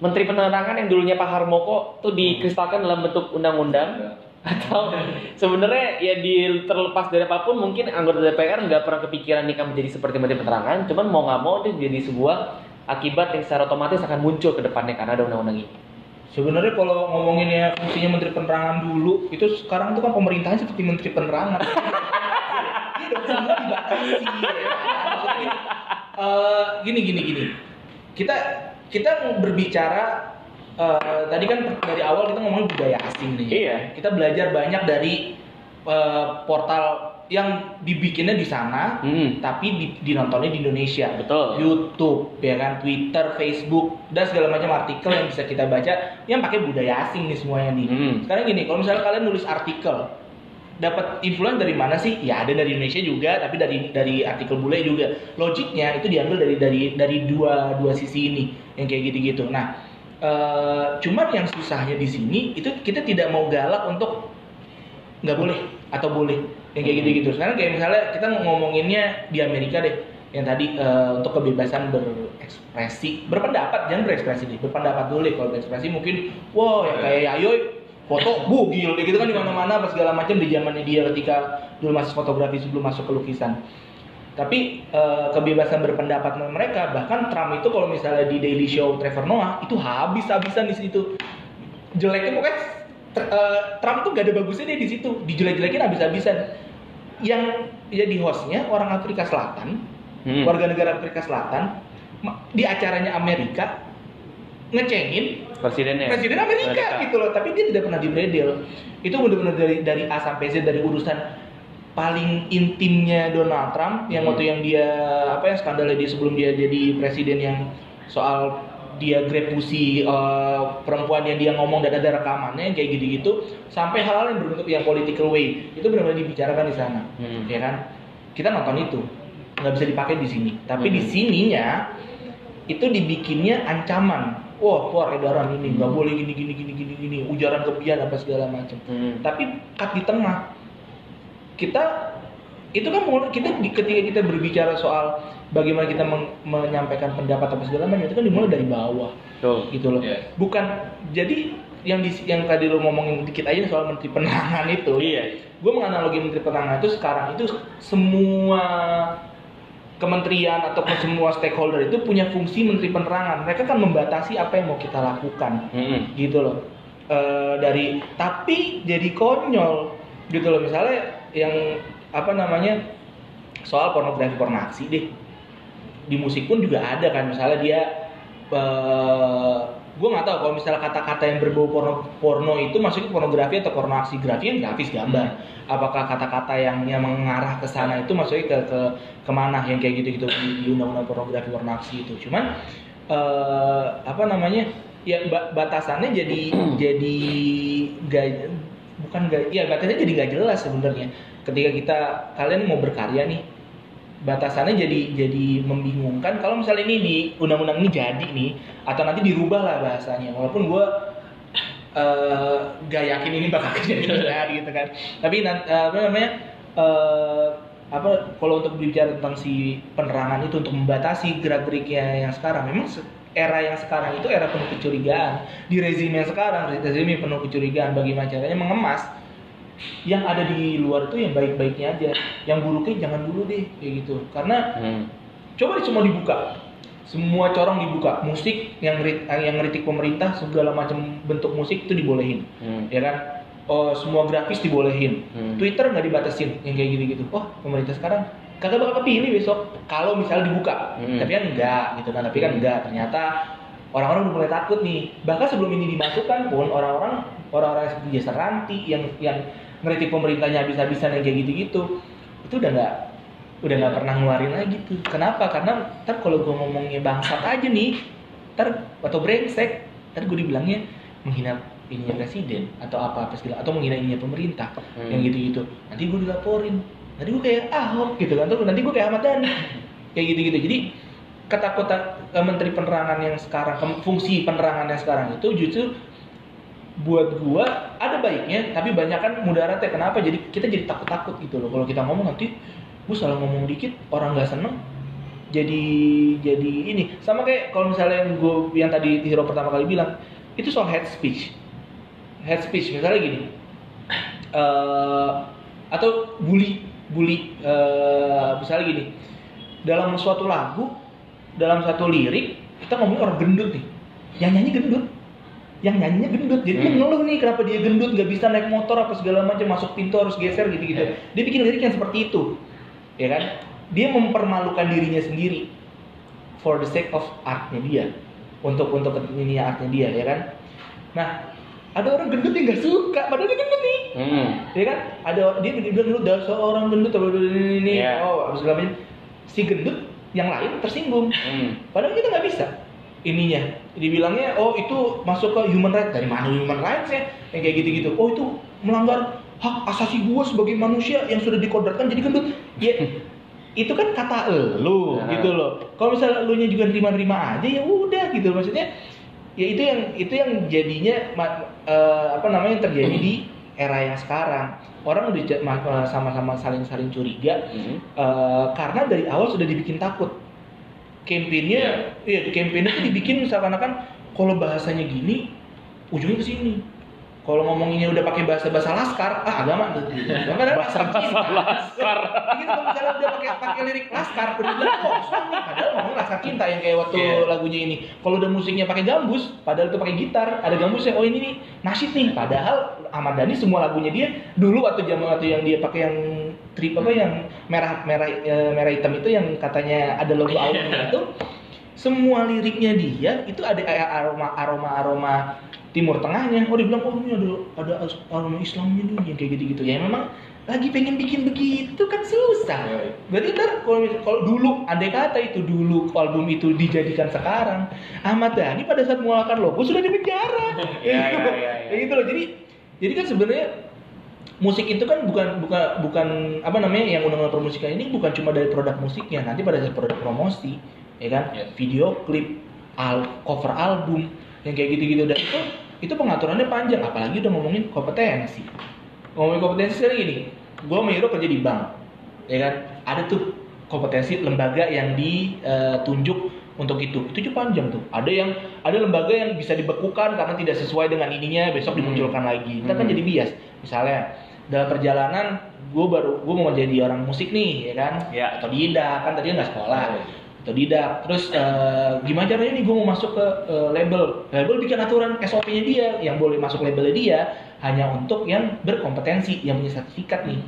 menteri penerangan yang dulunya Pak Harmoko tuh dikristalkan dalam bentuk undang-undang? Atau sebenarnya ya di terlepas dari apa pun mungkin anggota DPR nggak pernah kepikiran ini akan menjadi seperti menteri penerangan. Cuman mau nggak mau itu jadi sebuah akibat yang secara otomatis akan muncul ke depannya karena ada undang-undang ini Sebenarnya kalau ngomonginnya fungsinya menteri penerangan dulu, itu sekarang tuh kan pemerintahan seperti menteri penerangan. Ya? Maksudnya gini, gini gini gini. Kita kita berbicara eh, tadi kan dari awal kita ngomongin budaya asing nih. Iya. Kita belajar banyak dari eh, portal yang dibikinnya di sana Hmm. tapi di, dinontonnya di Indonesia. Betul. YouTube ya kan? Twitter Facebook dan segala macam artikel yang bisa kita baca yang pakai budaya asing nih semuanya nih. Hmm. sekarang gini kalau misalnya kalian nulis artikel dapat influence dari mana sih? Ya ada dari Indonesia juga tapi dari dari artikel bule juga. Logiknya itu diambil dari dari dari dua dua sisi ini yang kayak gitu-gitu. Nah eh, cuman yang susahnya di sini itu kita tidak mau galak untuk nggak boleh atau boleh yang kayak Hmm. gitu-gitu. Sekarang kayak misalnya kita ngomonginnya di Amerika deh. Yang tadi eh, untuk kebebasan berekspresi. Berpendapat jangan berekspresi deh. Berpendapat dulu deh. Kalau berekspresi mungkin wow yang kayak Yayoy foto bugil deh. Gitu kan di mana-mana apa segala macam di zamannya dia ketika dulu masih fotografi sebelum masuk ke lukisan. Tapi eh, kebebasan berpendapat mereka bahkan Trump itu kalau misalnya di Daily Show Trevor Noah itu habis-habisan di situ. Jeleknya pokoknya tr- eh, Trump tuh gak ada bagusnya dia di situ dijelek-jelekin habis-habisan yang jadi hostnya orang Afrika Selatan Hmm. warga negara Afrika Selatan di acaranya Amerika ngecengin Presidennya. presiden Amerika, gitu loh tapi dia tidak pernah dibredel itu benar-benar dari dari A sampai Z dari urusan paling intimnya Donald Trump yang Hmm. waktu yang dia apa ya skandalnya dia sebelum dia jadi presiden yang soal dia grepusi eh, perempuan yang dia ngomong dan ada rekamannya kayak gitu-gitu sampai hal-hal yang berbentuk yang political way. Itu benar-benar dibicarakan di sana Hmm. ya kan? Kita nonton itu. Nggak bisa dipakai di sini. Tapi di Hmm. sininya itu dibikinnya ancaman. Wah keluar edaran ini. Nggak boleh gini gini gini gini gini. Ujaran kebencian apa segala macam. Hmm. tapi cut di tengah. Kita itu kan mulai- kita ketika kita berbicara soal bagaimana kita men- menyampaikan pendapat apa segala macam itu kan dimulai dari bawah Tuh. gitu loh Yes. bukan jadi yang di, yang tadi lo ngomongin dikit aja soal menteri penerangan itu Iya. gue menganalogi menteri penerangan itu sekarang itu semua kementerian ataupun semua stakeholder itu punya fungsi menteri penerangan mereka kan membatasi apa yang mau kita lakukan Hmm. gitu loh Eh, dari tapi jadi konyol gitu loh misalnya yang apa namanya soal pornografi pornografi deh. Di musik pun juga ada kan misalnya dia gue nggak tahu kalau misalnya kata-kata yang berbau porno porno itu maksudnya pornografi atau pornografi grafi yang grafis gambar. Apakah kata-kata yang yang mengarah ke sana itu maksudnya ke ke ke mana yang kayak gitu gitu di, di undang-undang pornografi pornografi itu. Cuman eh, apa namanya ya ba- batasannya jadi jadi gak bukan gak ya batasannya jadi gak jelas sebenarnya. Ketika kita kalian mau berkarya nih batasannya jadi jadi membingungkan. Kalau misalnya ini di undang-undang ini jadi nih atau nanti dirubah lah bahasanya. Walaupun gue eh gak yakin ini bakal kejadian gitu kan. Tapi eh, apa namanya eh apa kalau untuk berbicara tentang si penerangan itu untuk membatasi gerak-geriknya yang sekarang memang era yang sekarang itu era penuh kecurigaan. Di rezim yang sekarang rezim yang penuh kecurigaan bagaimana caranya mengemas yang ada di luar itu yang baik-baiknya aja. Yang buruknya jangan dulu deh kayak gitu. Karena Hmm. coba semua dibuka. Semua corong dibuka. Musik yang yang ngeritik pemerintah segala macam bentuk musik itu dibolehin. Hmm. ya kan? Oh semua grafis dibolehin. Hmm. Twitter nggak dibatasin yang kayak gitu-gitu oh pemerintah sekarang kagak bakal kepilih besok kalau misalnya dibuka. Hmm. tapi kan enggak gitu kan. Tapi kan enggak ternyata orang-orang udah mulai takut nih. Bahkan sebelum ini dimasukkan pun orang-orang orang-orang seperti Jasa Ranti yang yang ngeritik pemerintahnya habis-habisan yang kayak gitu-gitu itu udah nggak udah nggak pernah ngeluarin lagi tuh. Kenapa? Karena ntar kalau gue ngomongnya bangsat aja nih ntar atau brengsek ntar gue dibilangnya menghina ininya presiden atau apa apa segala atau menghina ininya pemerintah Hmm. yang gitu-gitu. Nanti gue dilaporin nanti gue kayak ahok gitu kan. Terus nanti gue kayak Ahmad Dhani kayak gitu-gitu. Jadi ketakutan eh, menteri penerangan yang sekarang fungsi penerangan yang sekarang itu justru buat gua ada baiknya tapi banyak kan mudaratnya. Kenapa? Jadi kita jadi takut-takut gitu loh. Kalau kita ngomong nanti gua salah ngomong dikit orang nggak seneng jadi jadi ini. Sama kayak kalau misalnya yang gua yang tadi hero pertama kali bilang itu soal hate speech. Hate speech misalnya gini eh atau bully bully eh misalnya gini dalam suatu lagu dalam satu lirik kita ngomongin orang gendut nih. Yang nyanyi gendut. Yang nyanyinya gendut. Jadi Hmm. ngeluh nih kenapa dia gendut nggak bisa naik motor apa segala macam masuk pintu harus geser gitu gitu Ya. dia bikin lirik yang seperti itu ya kan? Dia mempermalukan dirinya sendiri for the sake of artnya dia untuk untuk ini artnya dia ya kan? Nah ada orang gendut yang nggak suka padahal dia gendut nih. Hmm. ya kan? Ada dia bilang dulu dasar orang gendut atau ini ini Iya. oh segala macam. si gendut yang lain tersinggung. Hmm. padahal kita nggak bisa. Ininya dibilangnya oh itu masuk ke human right dari mana human rights ya yang kayak gitu-gitu. Oh itu melanggar hak asasi gua sebagai manusia yang sudah dikodratkan jadi gendut. Ya itu kan kata elu Nah. gitu loh. Kalau misalnya lu nya juga nerima-nerima aja ya udah gitu. Maksudnya ya itu yang itu yang jadinya eh, apa namanya yang terjadi di era yang sekarang orang udah eh, sama-sama saling-saling curiga Hmm. Eh, karena dari awal sudah dibikin takut. Campaignnya, iya, campaignnya tuh dibikin seakan-akan kalau bahasanya gini, ujungnya ke sini. Kalau ngomonginnya udah pakai bahasa-bahasa laskar, ah agama tuh. Bahkan ada Bahasa-bahasa laskar. Gitu kalau misalnya udah pakai pakai lirik laskar, bilang kok nih. Padahal ngomong laskar cinta yang kayak waktu Iya. lagunya ini. Kalau udah musiknya pakai gambus, padahal itu pakai gitar, ada gambusnya. Oh ini nih nasyid nih. Padahal Ahmad Dhani semua lagunya dia dulu waktu zaman waktu yang dia pakai yang trip apa yang merah merah eh, merah hitam itu yang katanya ada logo albumnya itu semua liriknya dia itu ada aroma aroma aroma timur tengahnya oh dia bilang oh ini ada ada aroma Islamnya nih yang kayak gitu gitu ya memang lagi pengen bikin begitu kan susah Yoi. berarti ntar kalau kalau dulu andai kata itu dulu album itu dijadikan sekarang Ahmad Dhani pada saat mengeluarkan logo sudah di penjara Iya, Ya iya, iya, iya. Ya gitu loh jadi jadi kan sebenarnya musik itu kan bukan bukan bukan apa namanya yang undang-undang permusikan ini bukan cuma dari produk musiknya nanti pada saat produk promosi ya kan Iya. video klip al cover album yang kayak gitu-gitu dan itu itu pengaturannya panjang apalagi udah ngomongin kompetensi. Ngomongin kompetensi sekarang gini gue sama Hiro kerja di bank ya kan? Ada tuh kompetensi lembaga yang ditunjuk untuk itu. Itu juga panjang tuh. Ada yang ada lembaga yang bisa dibekukan karena tidak sesuai dengan ininya besok Hmm. dimunculkan lagi. Kita kan Hmm. jadi bias misalnya. Dalam perjalanan gue baru gue mau jadi orang musik nih ya kan? Ya. atau tidak kan tadi nggak sekolah. Atau tidak. Terus eh, gimana caranya nih gue mau masuk ke eh, label? Label bikin aturan SOP-nya dia. Yang boleh masuk labelnya dia hanya untuk yang berkompetensi yang punya sertifikat nih.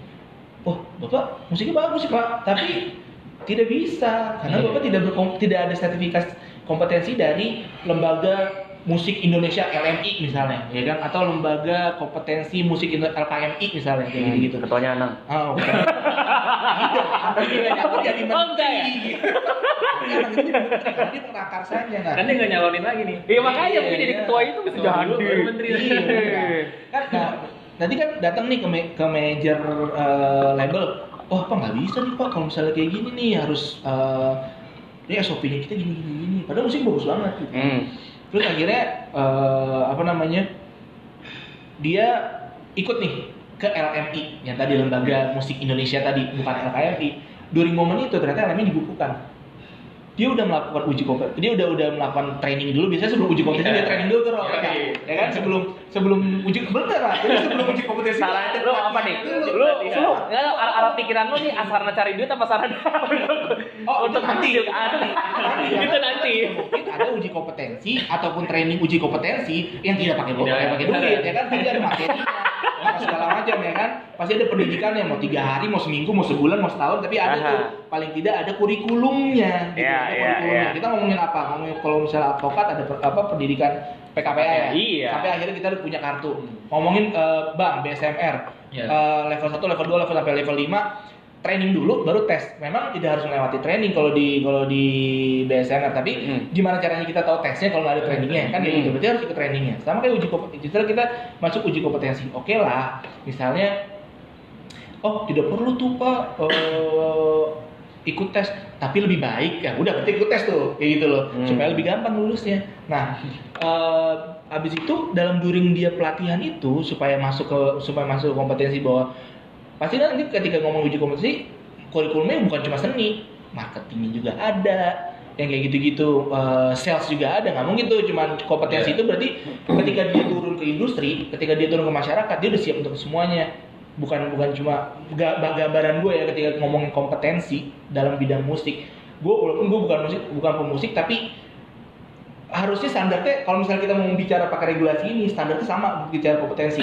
Wah bapak musiknya bagus sih pak. Tapi tidak bisa karena Iya. bapak tidak berkom- tidak ada sertifikat kompetensi dari lembaga musik Indonesia LMI misalnya ya kan atau lembaga kompetensi musik Indo- LKMI misalnya kayak gitu gitu Ketuanya Anang. Oh, nilainya aku jadi ya? menteri. Anak itu jadi menteri, pengakarsanya nah. Kan dia nggak nyalonin lagi nih. Iya makanya Iya, mungkin jadi iya. ketua itu bisa jadi. menteri. Iya, kan nah, nanti kan datang nih ke ke manajer eh, label. Oh, apa nggak bisa nih Pak kalau misalnya kayak gini nih harus eh ini SOP-nya kita gini gini gini. Padahal musik bagus banget gitu. Hmm. Terus akhirnya eh, apa namanya? Dia ikut nih ke LMI yang tadi lembaga musik Indonesia tadi bukan LKMI. During momen itu ternyata LMI dibukukan. Dia udah melakukan uji kompetensi, dia udah udah melakukan training dulu. Biasanya sebelum uji kompetensi Iya. dia training dulu tuh, Ro. Iya. ya kan? Sebelum sebelum uji bener lah. Jadi sebelum uji kompetensi Salah ada lu apa nih? Lu Pelatihan. lu nggak tahu, arah, arah pikiran lu nih asarana cari duit apa sarana Oh, itu untuk nanti. nanti. Itu nanti. Mungkin ada uji kompetensi ataupun training uji kompetensi yang tidak pakai Tidak, tidak pakai tidak. duit ya kan pasti ada materinya apa segala macam ya kan pasti ada pendidikannya mau tiga hari mau seminggu mau sebulan mau setahun tapi ada Aha. tuh paling tidak ada kurikulumnya gitu. Ada iya, kurikulumnya. iya. kita ngomongin apa ngomongin kalau misalnya advokat ada per- apa pendidikan PKPA ya Iya. sampai akhirnya kita udah punya kartu ngomongin eh, bank BSMR Iya. eh, level 1 level 2 level sampai level 5 training dulu baru tes. Memang tidak harus melewati training kalau di kalau di BSNR, tapi Hmm. gimana caranya kita tahu tesnya kalau nggak ada trainingnya kan kayak Hmm. gitu. Berarti harus ikut trainingnya. Sama kayak uji kompetensi. Kita masuk uji kompetensi. Oke lah, misalnya oh tidak perlu tuh Pak eh, ikut tes, tapi lebih baik ya udah berarti ikut tes tuh kayak gitu loh Hmm. supaya lebih gampang lulusnya. Nah, eh, habis itu dalam during dia pelatihan itu supaya masuk ke supaya masuk ke kompetensi bahwa pasti nanti ketika ngomong uji kompetensi kurikulumnya bukan cuma seni marketingnya juga ada yang kayak gitu-gitu eh, sales juga ada nggak mungkin tuh cuma kompetensi Iya. itu berarti ketika dia turun ke industri ketika dia turun ke masyarakat dia udah siap untuk semuanya bukan bukan cuma ga- gambaran gue ya ketika ngomongin kompetensi dalam bidang musik gue walaupun gue bukan musik bukan pemusik tapi harusnya standarnya kalau misalnya kita mau bicara pakai regulasi ini standarnya sama bicara kompetensi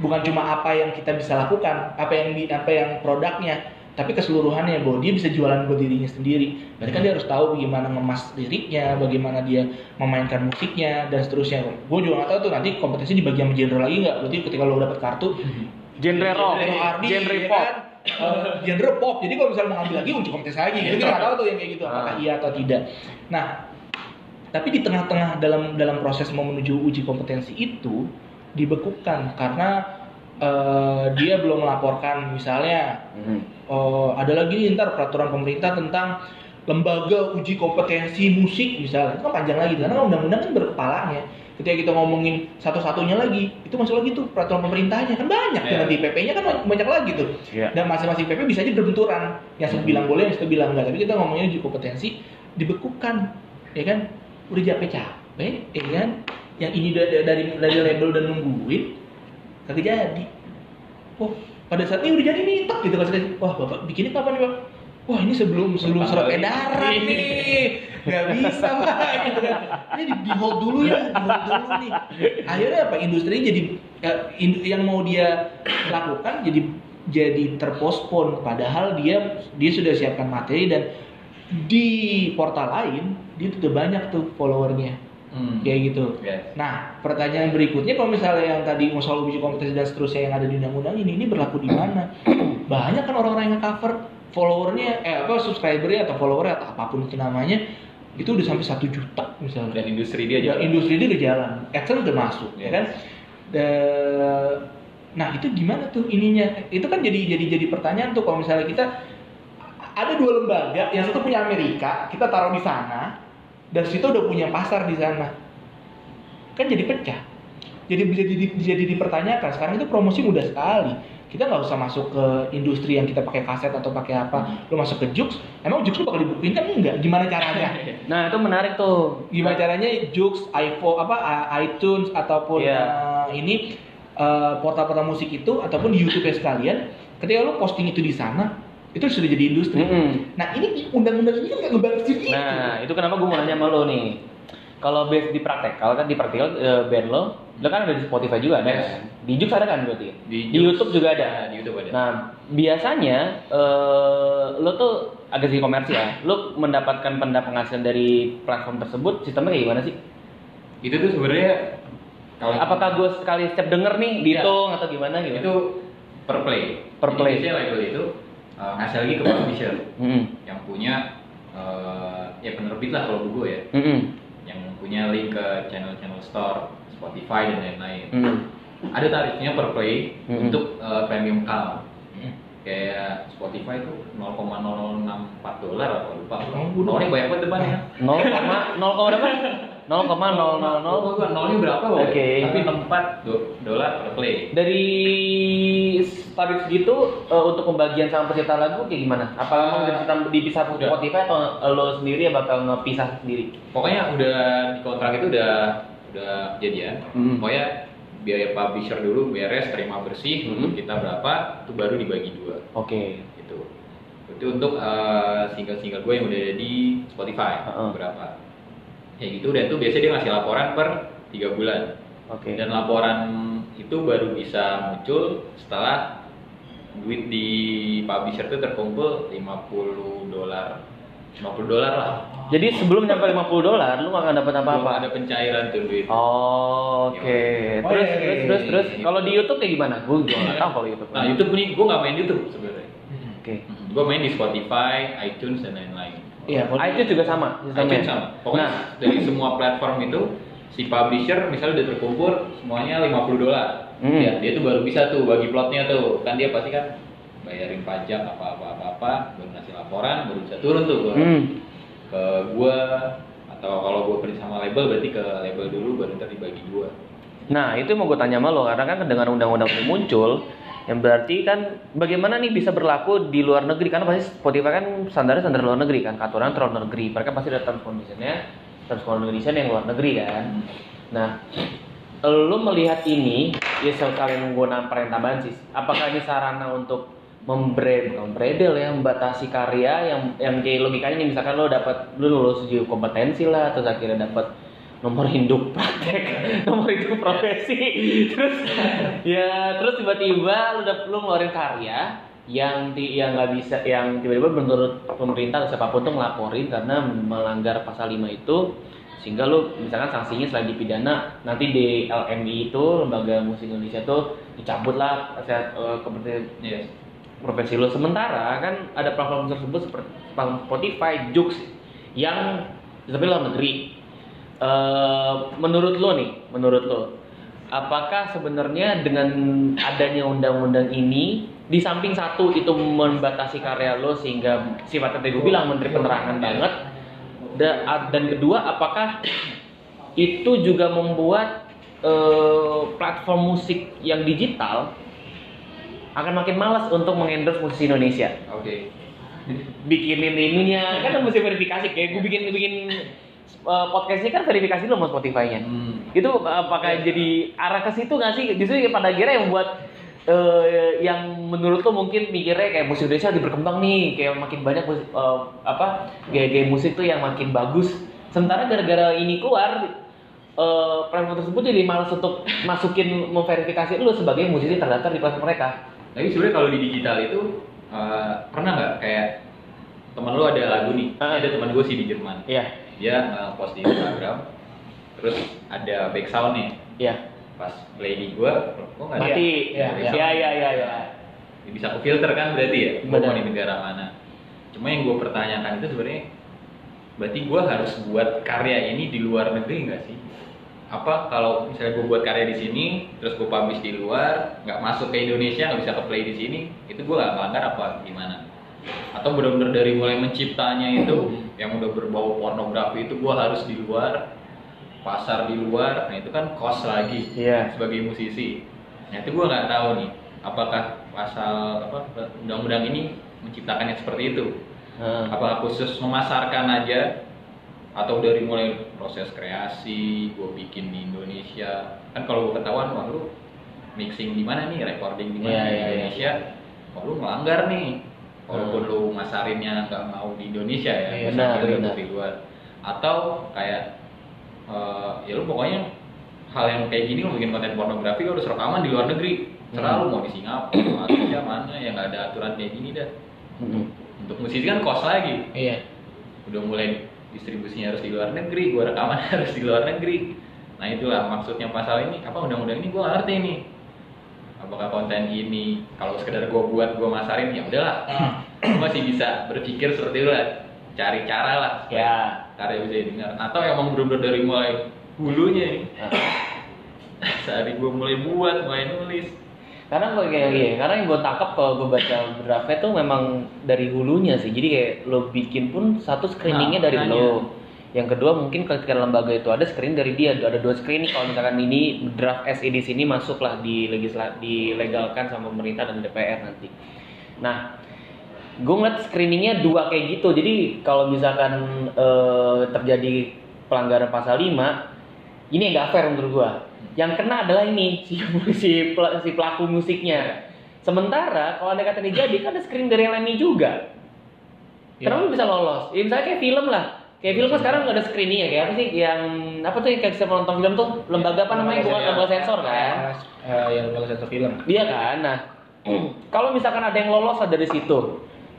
bukan cuma apa yang kita bisa lakukan apa yang di apa yang produknya tapi keseluruhannya bahwa dia bisa jualan buat dirinya sendiri. Berarti kan dia harus tahu bagaimana ngemas liriknya, bagaimana dia memainkan musiknya dan seterusnya. Gue juga nggak tahu tuh nanti kompetisi dibagi sama genre lagi nggak. Berarti ketika lo dapet kartu Genre rock, genre ya pop. kan? Eh, genre pop. Jadi kalau misalnya mau ngambil lagi uji kompetisi lagi, gitu kita nggak tahu tuh yang kayak gitu apakah Ah. iya atau tidak. Nah, tapi di tengah-tengah dalam dalam proses mau menuju uji kompetensi itu dibekukan karena eh, dia belum melaporkan misalnya Hmm. oh, ada lagi nih ntar peraturan pemerintah tentang lembaga uji kompetensi musik misalnya itu kan panjang lagi karena undang-undang kan berkepalanya ketika kita ngomongin satu-satunya lagi itu masuk lagi tuh peraturan pemerintahnya. Kan banyak tuh Iya. nanti PP-nya kan banyak lagi tuh. Iya. dan masing-masing PP bisa aja berbenturan. Yang satu Hmm. bilang boleh yang satu bilang enggak. Tapi kita ngomongin uji kompetensi dibekukan. Ya kan? Udah capek-capek ya kan? Yang ini dari dari, dari label dan nungguin kagak jadi. Oh pada saat ini udah jadi nih tek gitu kan. Wah bapak bikinnya kapan nih pak? Wah ini sebelum sebelum surat edaran nih nggak bisa pak. Gitu kan. Ini di, di hold dulu ya di hold dulu nih. Akhirnya apa? Industri jadi in- yang mau dia lakukan jadi jadi terpospon. Padahal dia dia sudah siapkan materi dan di portal lain dia tuh udah banyak tuh followernya. Hmm. kayak gitu. Yes. Nah, pertanyaan berikutnya kalau misalnya yang tadi masalah uji kompetensi dan seterusnya yang ada di undang-undang ini, ini berlaku di mana? Banyak kan orang-orang yang cover followernya, eh apa subscribernya atau followernya atau apa pun itu namanya, itu udah sampai satu juta misalnya. Dan industri dia Ya, juga. industri dia udah jalan, AdSense udah masuk, ya Yes. kan? Da- nah itu gimana tuh ininya? Itu kan jadi jadi jadi pertanyaan tuh kalau misalnya kita ada dua lembaga, yang satu punya Amerika, kita taruh di sana, dan situ udah punya pasar di sana, kan jadi pecah. Jadi bisa jadi, jadi dipertanyakan. Sekarang itu promosi mudah sekali. Kita nggak usah masuk ke industri yang kita pakai kaset atau pakai apa. Lo masuk ke Jux, emang Jux lo bakal dibukuin kan enggak? Gimana caranya? Nah, itu menarik tuh. gimana caranya Jux, iPhone apa iTunes ataupun Iya. eh, ini eh, portal-portal musik itu ataupun di YouTube sekalian, ketika lo posting itu di sana, itu sudah jadi industri. Mm-mm. Nah ini undang-undang ini kan nggak ngebantu gitu. Nah, itu kenapa gue mau nanya sama lo nih. Kalau base di praktekal kan di praktikal eh, band lo, lo kan ada di Spotify juga Yes. kan? Di Jux ada kan berarti? Di, Di YouTube juga ada. Ya, di YouTube ada. Nah, biasanya eh, lo tuh agak sih komersial. Lo mendapatkan pendapatan penghasilan dari platform tersebut, sistemnya kayak gimana sih? itu tuh sebenarnya kalau Apakah gue sekali setiap denger nih Iya. dihitung atau gimana gitu? itu per play. Per Jadi play. biasanya label itu uh, ngasih lagi ke publisher Mm-mm. yang punya uh, ya penerbit lah kalau gue ya, Mm-mm. yang punya link ke channel-channel store, Spotify dan lain-lain. Mm-mm. Ada tarifnya per play Mm-mm. untuk uh, premium account. Hmm. Kayak Spotify itu 0,064 dolar apa lupa. Oh. Nolnya banyak banget depannya. 0, 0, berapa? 0,000 Oh, gua nolnya berapa woy? Oke. Tapi 64 do- dolar per play. Dari tarif segitu eh, untuk pembagian sama peserta lagu kayak gimana? Apa Eh, memang dipisah. Spotify atau lo sendiri yang bakal ngepisah sendiri? Pokoknya udah di kontrak itu udah udah jadian. Hmm. Pokoknya biaya publisher dulu beres terima bersih Hmm. untuk kita berapa itu baru dibagi dua Oke. gitu. Itu untuk eh, single-single gue yang udah ada di Spotify Heeh. berapa. Kayak gitu dan tuh biasanya dia ngasih laporan per tiga bulan. Oke. Dan laporan itu baru bisa muncul setelah duit di publisher itu terkumpul 50 dolar. 50 dolar lah. Jadi sebelum nyampe 50 dolar, lu gak akan dapat Belum apa-apa. ada pencairan tuh duit. Oh, Oke. Oh, Terus, iya, iya, terus, iya, terus, iya. terus. Kalau di YouTube kayak gimana? Gue juga nggak tahu kalau YouTube. Nah, YouTube nih gue nggak main YouTube sebenarnya. Oke. Gue main di Spotify, iTunes dan lain-lain. Iya, kalau iTunes juga sama. sistemnya? iTunes sama. Pokoknya Nah, dari semua platform itu si publisher misalnya udah terkumpul semuanya 50 dolar. Hmm. Ya, dia tuh baru bisa tuh bagi plotnya tuh. Kan dia pasti kan bayarin pajak apa apa apa apa, baru ngasih laporan, baru bisa turun tuh hmm. Ke gua atau kalau gua kerja sama label berarti ke label dulu baru ntar dibagi dua. Nah, itu mau gue tanya sama lo karena kan dengan undang-undang itu muncul yang berarti kan bagaimana nih bisa berlaku di luar negeri? Karena pasti Spotify kan standarnya standar luar negeri kan aturan terus luar negeri. Mereka pasti ada terms conditionnya terms condition yang luar negeri kan. Nah lo melihat ini ya sekalian gue namparin tambahan sih. Apakah ini sarana untuk membre bukan membredel ya membatasi karya yang yang kayak logikanya nih misalkan lo dapat lo lulus uji kompetensi lah terus akhirnya dapat nomor induk praktek nomor induk profesi terus ya terus tiba-tiba lu udah lu ngeluarin karya yang di yang nggak bisa yang tiba-tiba menurut pemerintah atau siapa pun tuh ngelaporin karena melanggar pasal 5 itu sehingga lu misalkan sanksinya selain dipidana nanti di LMI itu lembaga musik Indonesia tuh dicabut lah uh, kepentingan Yes. Profesi lo sementara kan ada platform tersebut seperti Spotify, Joox yang tapi luar negeri. Eh, menurut lo nih, menurut lo, apakah sebenarnya dengan adanya undang-undang ini di samping satu itu membatasi karya lo sehingga sifatnya tadi gue bilang menteri penerangan banget da- dan kedua apakah itu juga membuat eh, platform musik yang digital akan makin malas untuk mengendorse musisi Indonesia. Oke. bikinin ininya. Kan mesti verifikasi. Kayak gue bikin bikin uh, podcastnya kan verifikasi dulu sama Spotify-nya. Hmm. itu apakah jadi arah ke situ nggak sih? Justru pada akhirnya yang membuat eh, yang menurut lo mungkin mikirnya kayak musik Indonesia lagi berkembang nih. Kayak makin banyak eh, apa gaya-gaya musik tuh yang makin bagus. Sementara gara-gara ini keluar eh, platform tersebut jadi malas untuk masukin memverifikasi lo sebagai musisi terdaftar di platform mereka Tapi sebenarnya kalau di digital itu eh, pernah nggak? Kayak teman lu ada lagu nih, Ah. ada teman gue sih di Jerman, iya. Dia nge-post di Instagram, terus ada back sound nih, iya. Pas play di gue, kok nggak ada? Mati. Iya, iya iya iya iya. Ya. Ya, bisa ke filter kan berarti ya? Benar. mau di negara mana? Cuma yang gue pertanyakan itu sebenarnya berarti gue harus buat karya ini di luar negeri nggak sih apa kalau misalnya gue buat karya di sini terus gue publish di luar nggak masuk ke Indonesia nggak bisa ke play di sini itu gue nggak melanggar apa gimana atau benar-benar dari mulai menciptanya itu yang udah berbau pornografi itu gue harus di luar pasar di luar nah itu kan cost lagi Iya. sebagai musisi. Nah itu gue nggak tahu nih, apakah pasal apa undang-undang ini menciptakannya seperti itu? Heeh. Apakah khusus memasarkan aja atau dari mulai proses kreasi, gue bikin di Indonesia? Kan kalau gue ketahuan, wah lu mixing di mana nih, recording di mana Iya, di iya, iya. Indonesia? Wah lu melanggar nih. Walaupun lu masarinnya nggak mau di Indonesia ya, benar. untuk di luar. Atau kayak eh, ya lu pokoknya hal yang kayak gini lu bikin konten pornografi lu harus rekaman di luar negeri. Serah lu mau di Singapura, Malaysia mana yang nggak ada aturan kayak gini dah. Mm-mm. Untuk musisi kan cost lagi. Iya. Udah mulai distribusinya harus di luar negeri, gua rekaman harus di luar negeri. Nah itulah maksudnya pasal ini, apa undang-undang ini gua nggak ngerti nih. Apakah konten ini kalau sekedar gua buat gua masarin ya udahlah. Gua masih bisa berpikir seperti itu lah. Cari cara lah supaya Ya. karya bisa didengar. Atau emang bener-bener dari mulai hulunya nih. Nah, Saat gua mulai buat, mulai nulis. Karena gue kayak gini, karena yang gue tangkap kalau gue baca draftnya tuh memang dari hulunya sih. Jadi kayak lo bikin pun satu screeningnya Nah, dari lo. Yang kedua mungkin ketika lembaga itu ada screening dari dia. Ada dua screening kalau misalkan ini draft SE di sini masuklah di legisla dilegalkan sama pemerintah dan DPR nanti. Nah, gue ngeliat screeningnya dua kayak gitu. Jadi kalau misalkan eh, terjadi pelanggaran pasal 5 ini yang nggak fair menurut gua. Yang kena adalah ini si si, si pelaku musiknya. Sementara kalau ada kata dijadi kan ada screen dari LMI juga. Iya. Kenapa lu bisa lolos? Ya, misalnya kayak film lah. Kayak film kan sekarang nggak ada screening ya, kayak apa sih yang apa tuh yang kayak kita nonton film tuh lembaga apa namanya bukan Lembaga lembaga sensor kan? Eh, yang lembaga sensor film. Iya kan. Nah, kalau misalkan ada yang lolos dari situ,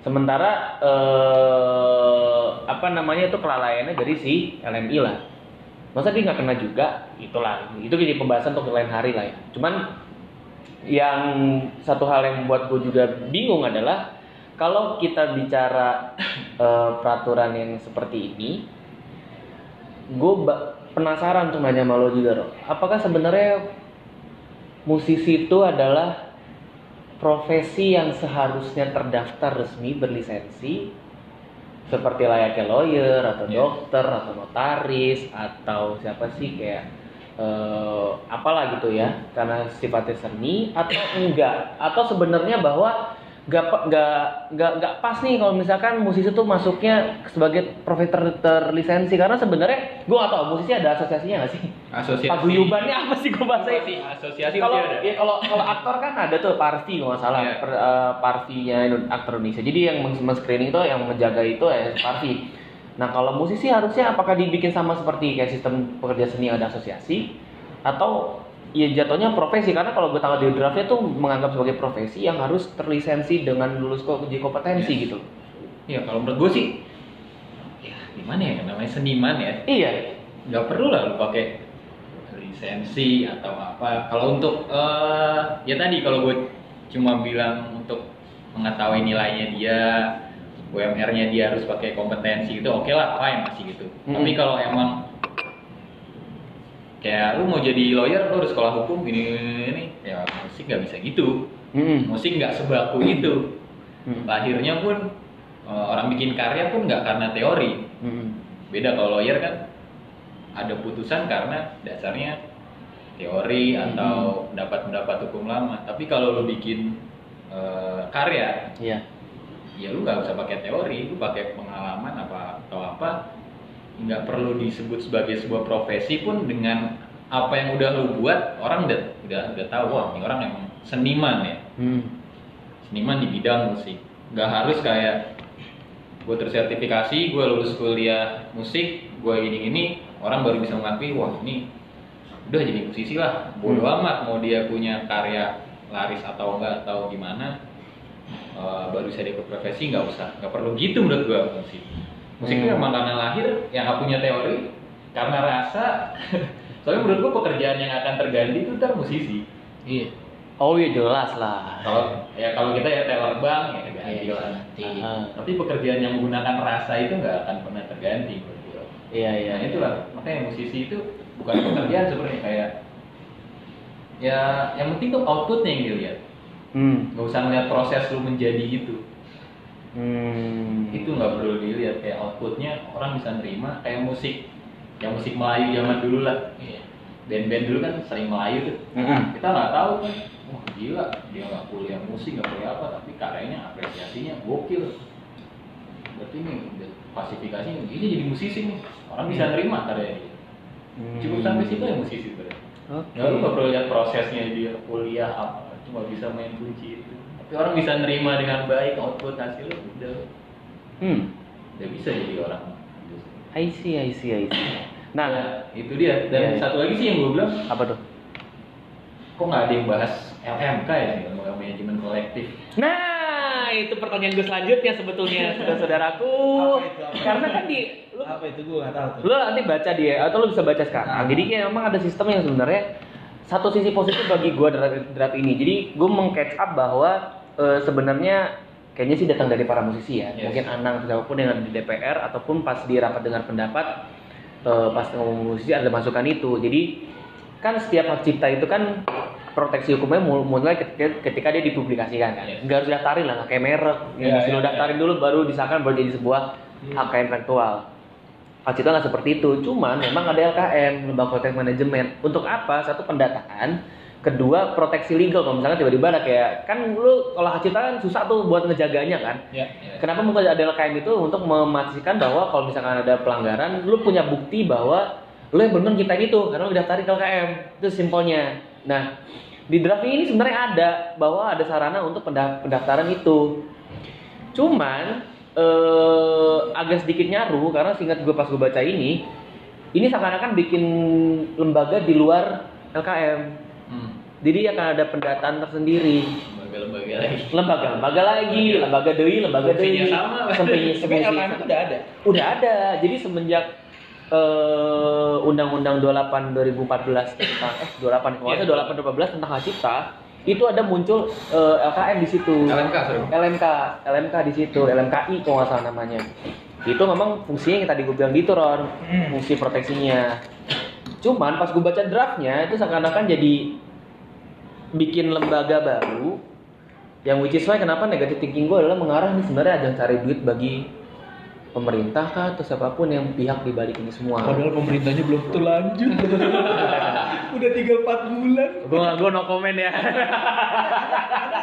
sementara eh, apa namanya itu kelalaiannya dari si LMI lah. Masa dia nggak kena juga? Itulah. Itu jadi pembahasan untuk lain hari lah ya. Cuman yang satu hal yang membuat gue juga bingung adalah kalau kita bicara eh, peraturan yang seperti ini, gue penasaran tuh nanya sama lo juga, Ro. Apakah sebenarnya musisi itu adalah profesi yang seharusnya terdaftar resmi berlisensi seperti layaknya lawyer atau Iya. dokter atau notaris atau siapa sih kayak eh, apalah gitu ya karena sifatnya seni atau enggak atau sebenarnya bahwa nggak pa- nggak nggak nggak pas nih kalau misalkan musisi tuh masuknya sebagai profesi ter- terlisensi. Karena sebenarnya gue nggak tahu musisi ada asosiasinya nggak sih? Asosiasi. paguyubannya apa sih gue bahasa sih? Asosiasi kalau ya kalau kalau aktor kan ada tuh Parvi kalau salah. Iya. per, eh, Parvinya Indo- aktor Indonesia. Jadi yang men- men-screening itu yang menjaga itu ya Parvi nah kalau musisi harusnya apakah dibikin sama seperti kayak sistem pekerja seni ada asosiasi? Atau ya jatuhnya profesi karena kalau gue tahu di draftnya tuh menganggap sebagai profesi yang harus terlisensi dengan lulus kok uji kompetensi Yes. gitu. ya kalau menurut gue sih ya gimana ya namanya seniman ya Iya. nggak perlu lah lu pakai lisensi atau apa kalau untuk eh, ya tadi kalau gue cuma bilang untuk mengetahui nilainya dia UMR-nya dia harus pakai kompetensi itu oke lah fine masih gitu Mm-mm. tapi kalau emang kayak lu mau jadi lawyer lu harus sekolah hukum gini gini, gini. ya musik nggak bisa gitu Mm-mm. musik nggak sebaku itu Mm. lahirnya pun eh, orang bikin karya pun nggak karena teori Mm-mm. beda kalau lawyer kan ada putusan karena dasarnya teori atau pendapat-pendapat hukum lama tapi kalau lu bikin eh, karya Iya. ya lu nggak usah pakai teori lu pakai pengalaman apa atau apa nggak perlu disebut sebagai sebuah profesi pun dengan apa yang udah lu buat orang udah udah udah tahu wah ini orang emang seniman ya. Mm. seniman di bidang musik. Nggak harus kayak gue tersertifikasi gue lulus kuliah musik gue gini gini orang baru bisa mengakui wah ini udah jadi musisi lah. Bodo Hmm. amat mau dia punya karya laris atau enggak atau gimana eh, baru bisa dia profesi nggak usah. Nggak perlu gitu menurut gue musik musik itu Hmm. emang karena lahir yang nggak punya teori karena rasa soalnya menurut gue pekerjaan yang akan terganti itu ntar musisi Iya. Oh iya jelas lah. kalau ya kalau kita ya teller bank ya terganti Iya, lah. Ah. Tapi pekerjaan yang menggunakan rasa itu nggak akan pernah terganti menurut gua. Iya iya. Nah itulah makanya musisi itu bukan pekerjaan sebenarnya kayak ya yang penting tuh outputnya yang dilihat. Hmm. Nggak usah ngeliat proses lu menjadi itu. Hmm. Itu nggak perlu dilihat kayak outputnya orang bisa nerima kayak musik yang musik Melayu zaman dulu lah. Iya. Band-band dulu kan sering Melayu tuh. Mm-mm. Kita nggak tahu kan. Wah gila dia nggak kuliah musik nggak kuliah apa tapi karyanya apresiasinya gokil. Berarti ini udah klasifikasinya ini jadi musisi nih orang bisa nerima karyanya dia. Hmm. Cukup sampai situ ya musisi berarti. Oke. Ya lu nggak perlu lihat prosesnya dia kuliah apa cuma bisa main kunci itu. Tapi orang bisa nerima dengan baik output hasil udah Hmm. udah bisa jadi orang. I see, I see, I see. Nah, Nah itu dia dan Iya, iya. satu lagi sih yang gue bilang apa tuh? kok nggak ada yang bahas LMK ya lembaga manajemen kolektif Nah, itu pertanyaan gue selanjutnya sebetulnya, saudara-saudaraku. Karena kan di lu, Apa itu gue nggak tahu tuh. lu nanti baca dia atau lu bisa baca sekarang. Nah. Jadi kayak memang ada sistem yang sebenarnya satu sisi positif bagi gue draft, draft ini. Jadi gue meng-catch up bahwa eh, sebenarnya kayaknya sih datang dari para musisi ya. Yes. Mungkin Anang siapa pun yang ada di DPR ataupun pas di rapat dengar pendapat eh, pas ngomong musisi ada masukan itu. Jadi kan setiap hak cipta itu kan proteksi hukumnya mul- mulai ketika, ketika dia dipublikasikan kan. Yes. Nggak harus daftarin lah, kayak merek. Iya, Yang disuruh iya, daftarin dulu baru disahkan baru jadi sebuah Hmm. hak intelektual. Hak cipta nggak seperti itu. Cuman memang ada LKM, lembaga protek manajemen. Untuk apa? Satu pendataan, kedua proteksi legal. Kalau misalnya tiba-tiba ada kayak kan lu kalau hak cipta kan susah tuh buat ngejaganya kan. Ya. Kenapa mungkin ada LKM itu untuk memastikan bahwa kalau misalkan ada pelanggaran, lu punya bukti bahwa lu yang benar kita itu karena lu daftarin ke LKM. Itu simpelnya. Nah, di draft ini sebenarnya ada bahwa ada sarana untuk penda- pendaftaran itu. Cuman eh, agak sedikit nyaru karena singkat gue pas gue baca ini, ini seakan-akan bikin lembaga di luar LKM. Hmm. Jadi akan ada pendataan tersendiri lembaga-lembaga lagi lembaga-lembaga lagi, lembaga deui, lembaga deui. sama. Tapi LKM itu udah ada. Udah ada. Jadi semenjak eh, Undang-Undang 28 2014 tentang eh 28 kalau salah 28 2012 tentang hak cipta itu ada muncul eh, LKM di situ. LMK seru LMK, LMK di situ, LMKI kalau nggak salah namanya. Itu memang fungsinya yang tadi gue bilang gitu Ron, Hmm. fungsi proteksinya. Cuman pas gue baca draftnya itu seakan-akan jadi bikin lembaga baru yang which is why kenapa negatif thinking gue adalah mengarah nih sebenarnya ajang cari duit bagi pemerintah kah atau siapa pun yang pihak di balik ini semua. Padahal pemerintahnya belum terlanjut. udah 3 4 bulan. gue gue no comment ya.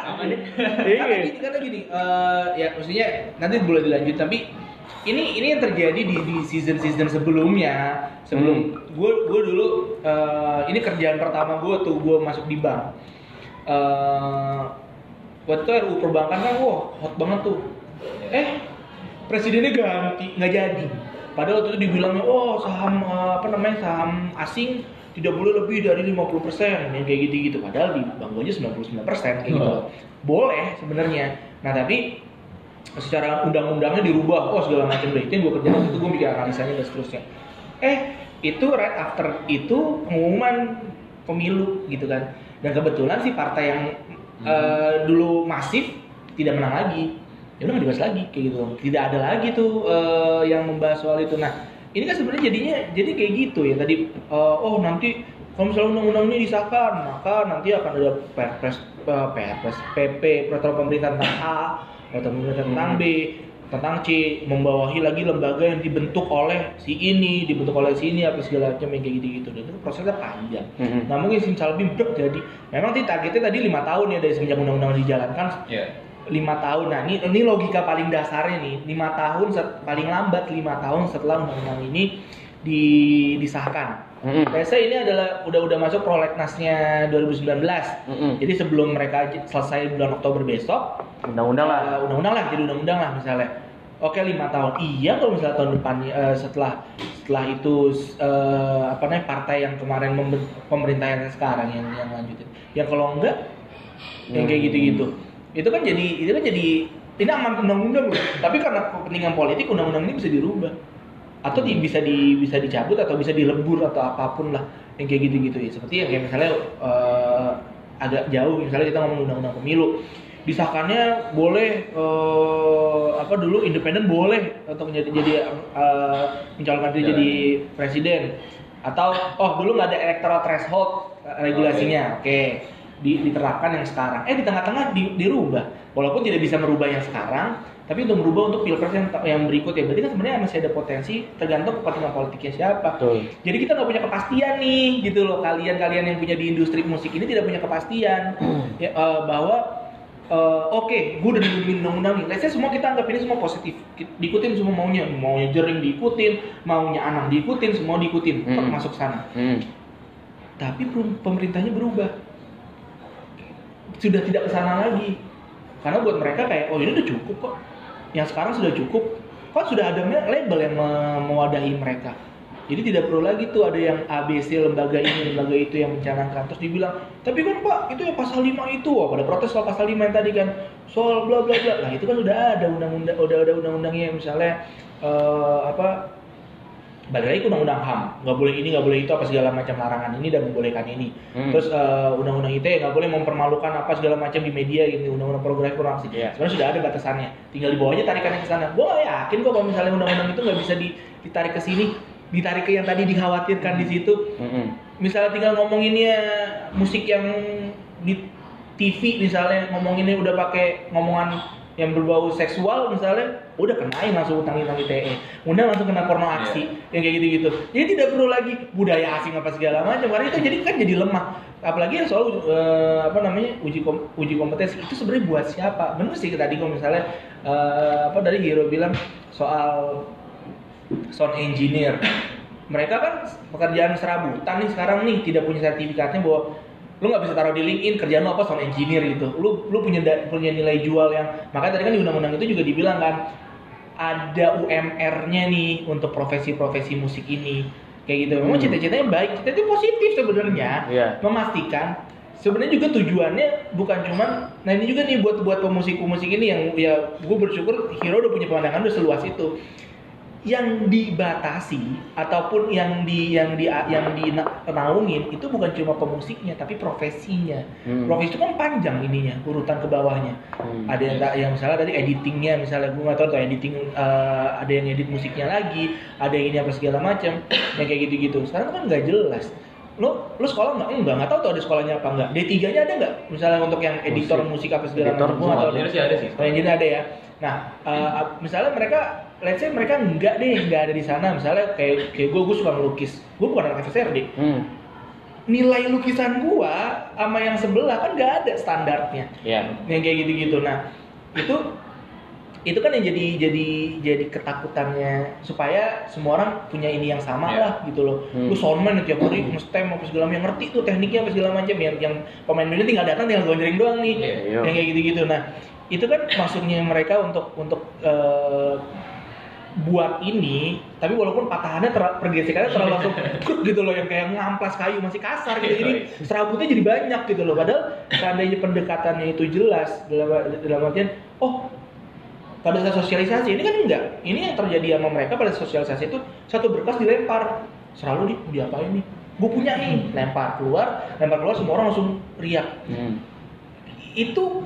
sama nih Iya. Karena gini, karena gini, eh, ya maksudnya nanti boleh dilanjut tapi ini ini yang terjadi di di season season sebelumnya sebelum gue gue dulu eh, ini kerjaan pertama gue tuh gue masuk di bank eh waktu itu RUU perbankan kan wah hot banget tuh eh presidennya ganti nggak jadi. Padahal waktu itu dibilang oh saham eh, apa namanya saham asing tidak boleh lebih dari 50% yang kayak gitu-gitu. Padahal di Bangku aja 99% kayak gitu. Boleh sebenarnya. Nah tapi secara undang-undangnya dirubah oh segala macam deh. Itu yang gue kerjain itu gue bikin analisanya dan seterusnya. Eh itu right after itu pengumuman pemilu gitu kan. Dan kebetulan si partai yang eh, dulu masif tidak menang lagi ya udah nggak dibahas lagi kayak gitu. Tidak ada lagi tuh eh, yang membahas soal itu. Nah ini kan sebenarnya jadinya jadi kayak gitu ya. Tadi eh, oh nanti kalau misalnya undang-undang ini disahkan maka nanti akan ada perpres eh, perpres PP peraturan pemerintah tentang A peraturan pemerintah tentang B tentang C membawahi lagi lembaga yang dibentuk oleh si ini dibentuk oleh si ini apa segala macam yang kayak gitu-gitu. Dan itu prosesnya panjang. Mm-mm. Nah mungkin simsalabim brek jadi. Memang targetnya tadi lima tahun ya dari semenjak undang-undang dijalankan. Iya. Lima tahun. Nah ini ini logika paling dasarnya nih lima tahun set- paling lambat lima tahun setelah undang-undang ini di, disahkan. Mm-mm. Biasa ini adalah udah udah masuk prolegnasnya 2019. Mm-mm. Jadi sebelum mereka selesai bulan Oktober besok, Undang-undang lah. eh, undang-undang lah jadi undang-undang lah misalnya. Oke lima tahun. Iya kalau misalnya tahun depan eh, setelah setelah itu eh, apa namanya partai yang kemarin pemerintahan yang sekarang yang yang lanjutin. Ya kalau enggak yang kayak Hmm. gitu-gitu. Itu kan jadi itu kan jadi ini aman undang-undang loh. Tapi karena kepentingan politik undang-undang ini bisa dirubah. Atau di- bisa di bisa dicabut atau bisa dilebur atau apa pun lah yang kayak gitu-gitu ya. Seperti yang kayak misalnya eh, agak jauh misalnya kita ngomong undang-undang pemilu. Disahkannya boleh eh, apa dulu independen boleh untuk menjadi jadi eh, mencalonkan diri Jalan. jadi presiden. Atau oh dulu nggak ada electoral threshold regulasinya. Oke Di- diterapkan yang sekarang. Eh di tengah-tengah di- dirubah. Walaupun tidak bisa merubah yang sekarang tapi untuk merubah untuk pilpres yang yang berikut ya. Berarti kan sebenarnya masih ada potensi tergantung kepentingan politiknya siapa. Betul. jadi kita nggak punya kepastian nih gitu loh. Kalian-kalian yang punya di industri musik ini tidak punya kepastian. Ya, eh, bahwa eh, oke gue udah dibikin undang-undang nih. Let's say semua kita anggap ini semua positif. Diikutin semua maunya. Maunya jering diikutin maunya anang diikutin semua diikutin. Tek, Mm. masuk sana. Mm. tapi pemerintahnya berubah sudah tidak ke sana lagi. Karena buat mereka kayak oh ini udah cukup kok. Yang sekarang sudah cukup. Kok sudah ada label yang me- mewadahi mereka. Jadi tidak perlu lagi tuh ada yang ABC lembaga ini lembaga itu yang mencanangkan. Terus dibilang tapi kan pak itu yang pasal 5 itu. Oh, pada protes soal pasal 5 yang tadi kan. Soal bla bla bla. Nah itu kan udah ada undang-undang udah ada undang-undangnya. Misalnya eh, apa balik lagi undang-undang HAM nggak boleh ini nggak boleh itu apa segala macam larangan ini dan membolehkan ini. Hmm. terus eh, undang-undang ITE nggak boleh mempermalukan apa segala macam di media gitu undang-undang pornografi pornografi. Iya. sebenarnya sudah ada batasannya. Tinggal dibawa aja tarikannya ke sana. Gue yakin kok kalau misalnya undang-undang itu nggak bisa di- ditarik ke sini ditarik ke yang tadi dikhawatirkan di situ. Mm-mm. misalnya tinggal ngomonginnya musik yang di TV misalnya ngomonginnya udah pakai ngomongan yang berbau seksual misalnya udah kenain langsung utang utang ITE udah langsung kena porno aksi yang kayak gitu gitu jadi tidak perlu lagi budaya asing apa segala macam karena itu jadi kan jadi lemah. Apalagi yang soal eh, apa namanya uji kom- uji kompetensi itu sebenarnya buat siapa? Bener sih tadi kalau misalnya eh, apa dari Hero bilang soal sound engineer. Mereka kan pekerjaan serabutan nih sekarang nih tidak punya sertifikatnya bahwa lu nggak bisa taruh di LinkedIn kerjaan lu apa sound engineer gitu. Lu lu punya da- punya nilai jual yang makanya tadi kan di undang-undang itu juga dibilang kan ada UMR-nya nih untuk profesi-profesi musik ini. Kayak gitu. Memang Hmm. cita-citanya baik cita itu positif sebenarnya. Iya. memastikan sebenarnya juga tujuannya bukan cuman nah ini juga nih buat buat pemusik-pemusik ini yang ya gue bersyukur Hero udah punya pandangan udah seluas itu yang dibatasi ataupun yang di yang di yang dinaungin itu bukan cuma pemusiknya tapi profesinya. Hmm. profesi itu kan panjang ininya urutan ke bawahnya. Hmm. ada yang yang misalnya tadi editingnya misalnya gue nggak tahu tuh editing eh, ada yang edit musiknya lagi ada yang ini apa segala macam yang kayak gitu-gitu. Sekarang kan nggak jelas. Lo lo sekolah nggak? Enggak nggak tahu tuh ada sekolahnya apa enggak D3 nya ada nggak? Misalnya untuk yang editor musik, apa segala macam. Deh. sih ada sih. Oh, engineer ada ya? Nah eh, misalnya mereka let's say mereka enggak deh nggak ada di sana misalnya kayak kayak gue gue suka melukis gue bukan anak FSRD Hmm. nilai lukisan gua sama yang sebelah kan nggak ada standarnya Ya. yang kayak gitu-gitu nah itu itu kan yang jadi jadi jadi ketakutannya supaya semua orang punya ini yang sama Iya. lah gitu loh Hmm. lu soundman tiap hari nge-stem apa segala macam yang ngerti tuh tekniknya apa segala macam yang yang pemain bandnya tinggal datang tinggal gonjreng doang nih Iya, iya. yang kayak gitu-gitu nah itu kan maksudnya mereka untuk untuk eh, buat ini tapi walaupun patahannya ter- pergesekannya terlalu langsung gitu loh yang kayak ngamplas kayu masih kasar gitu. Jadi serabutnya jadi banyak gitu loh. Padahal seandainya pendekatannya itu jelas dalam dalam artian oh pada saat sosialisasi ini kan enggak. Ini yang terjadi sama mereka pada sosialisasi itu satu berkas dilempar. Selalu nih diapain nih? Gue punya nih. Lempar keluar lempar keluar semua orang langsung riak. Hmm. itu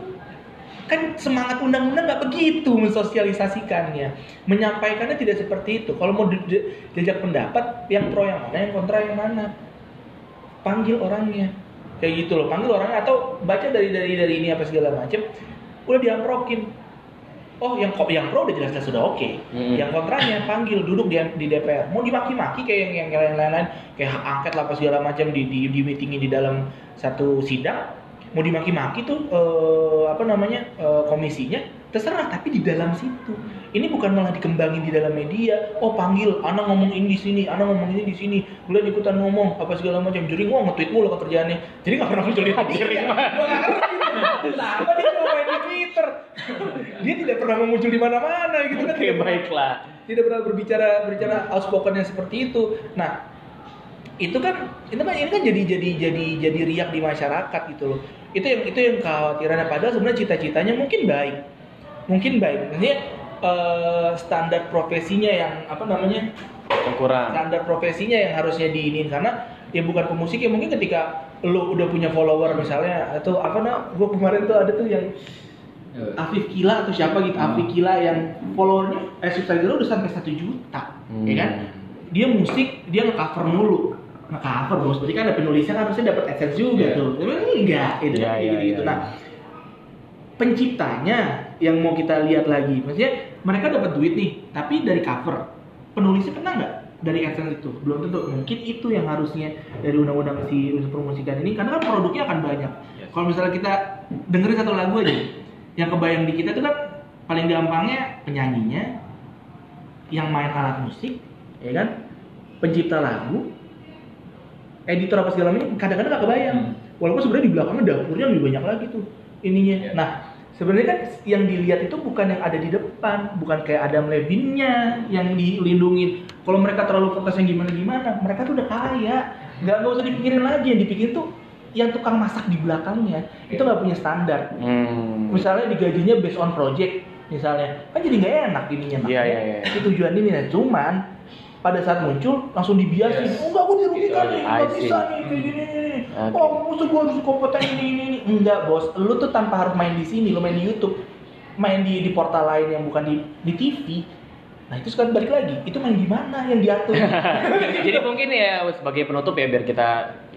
kan semangat undang-undang nggak begitu mensosialisasikannya. Menyampaikannya tidak seperti itu. Kalau mau di- di- diajak pendapat yang pro yang mana yang kontra yang mana? Panggil orangnya. Kayak gitu loh. Panggil orangnya atau baca dari dari dari ini apa segala macem udah diamprokin. Oh yang kok yang pro udah jelas-jelas sudah oke. Mm-mm. yang kontranya panggil duduk di, di DPR mau dimaki-maki kayak yang yang lain-lain kayak hak angket lah apa segala macam di di, di meetingin di dalam satu sidang mau dimaki-maki tuh eh, apa namanya eh, komisinya terserah tapi di dalam situ. Ini bukan malah dikembangin di dalam media. Oh panggil anak ngomong ini di sini anak ngomong ini di sini. Bulan ikutan ngomong apa segala macam. Jadi gua nge-tweet mulu kerjaannya. Jadi nggak pernah muncul di kenapa dia mau main di Twitter? Dia tidak pernah muncul di mana-mana gitu kan. Pernah- baiklah. tidak pernah berbicara berbicara outspoken yang seperti itu. Nah, itu kan itu kan ini kan jadi jadi jadi jadi riak di masyarakat gitu loh. Itu yang itu yang kekhawatirannya padahal sebenarnya cita-citanya mungkin baik. Mungkin baik. Maksudnya eh, standar profesinya yang apa namanya? Yang kurang. standar profesinya yang harusnya diinin karena ya bukan pemusik ya mungkin ketika lo udah punya follower misalnya atau apa nah gue kemarin tuh ada tuh yang Afif Kila atau siapa gitu Hmm. Afif Kila yang followernya eh subscriber udah sampai satu juta Hmm. ya kan dia musik dia nge-cover mulu nge-cover bos. Berarti kan ada penulisnya kan harusnya dapat adsense juga Iya. tuh. Tapi enggak. Itu Iya, kan iya, gitu, gitu. iya. nah penciptanya yang mau kita lihat lagi. Maksudnya mereka dapat duit nih tapi dari cover. Penulisnya kena nggak dari adsense itu? Belum tentu. Mungkin itu yang harusnya dari undang-undang si unsur promosikan ini. Karena kan produknya akan banyak. Yes. kalau misalnya kita dengerin satu lagu aja yang kebayang di kita itu kan paling gampangnya penyanyinya yang main alat musik ya kan? Pencipta lagu editor apa segala macam kadang-kadang nggak kebayang. Hmm. walaupun sebenarnya di belakangnya dapurnya lebih banyak lagi tuh ininya. Iya. nah sebenarnya kan yang dilihat itu bukan yang ada di depan bukan kayak Adam Levine-nya yang dilindungin kalau mereka terlalu fokus yang gimana gimana mereka tuh udah kaya. Nggak nggak usah dipikirin lagi. Yang dipikirin tuh yang tukang masak di belakangnya itu nggak punya standar. Hmm. misalnya digajinya based on project misalnya. Kan jadi nggak enak ininya Iya, makanya. iya, iya. itu tujuan ini nah cuman pada saat muncul langsung dibiasin Yes. oh enggak gue dirugikan Itu nih aja. nggak I bisa nih kayak gini nih Oke. oh musuh gue harus kompeten ini ini ini enggak bos lu tuh tanpa harus main di sini lu main di YouTube main di di portal lain yang bukan di di TV nah itu sekarang balik lagi itu main di mana yang diatur Jadi mungkin ya sebagai penutup ya biar kita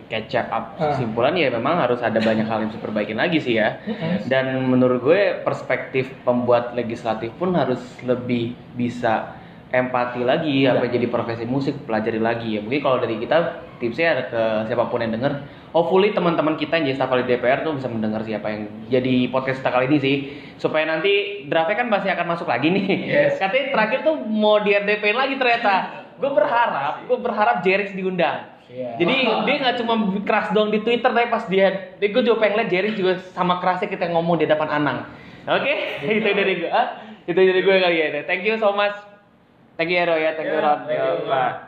catch up Ah. kesimpulan ya memang harus ada banyak hal yang harus diperbaikin lagi sih ya. Dan menurut gue perspektif pembuat legislatif pun harus lebih bisa empati lagi Iya. apa jadi profesi musik pelajari lagi ya. Mungkin kalau dari kita tipsnya ada ke siapa pun yang denger, hopefully teman-teman kita yang jadi staf ahli DPR tuh bisa mendengar siapa yang jadi podcast kita kali ini sih supaya nanti draftnya kan masih akan masuk lagi nih. Yes. Katanya terakhir tuh mau di RDP lagi ternyata. Gue berharap, gue berharap Jerix diundang. Iya. Jadi dia nggak cuma keras dong di Twitter, tapi pas dia, dia gue juga pengen lihat Jerry juga sama kerasnya kita ngomong di depan Anang. Oke, itu dari gue. Ah, itu dari gue kali ya. Thank you so much. Thank you ya Roy ya, thank you Ya, Ron. Ya.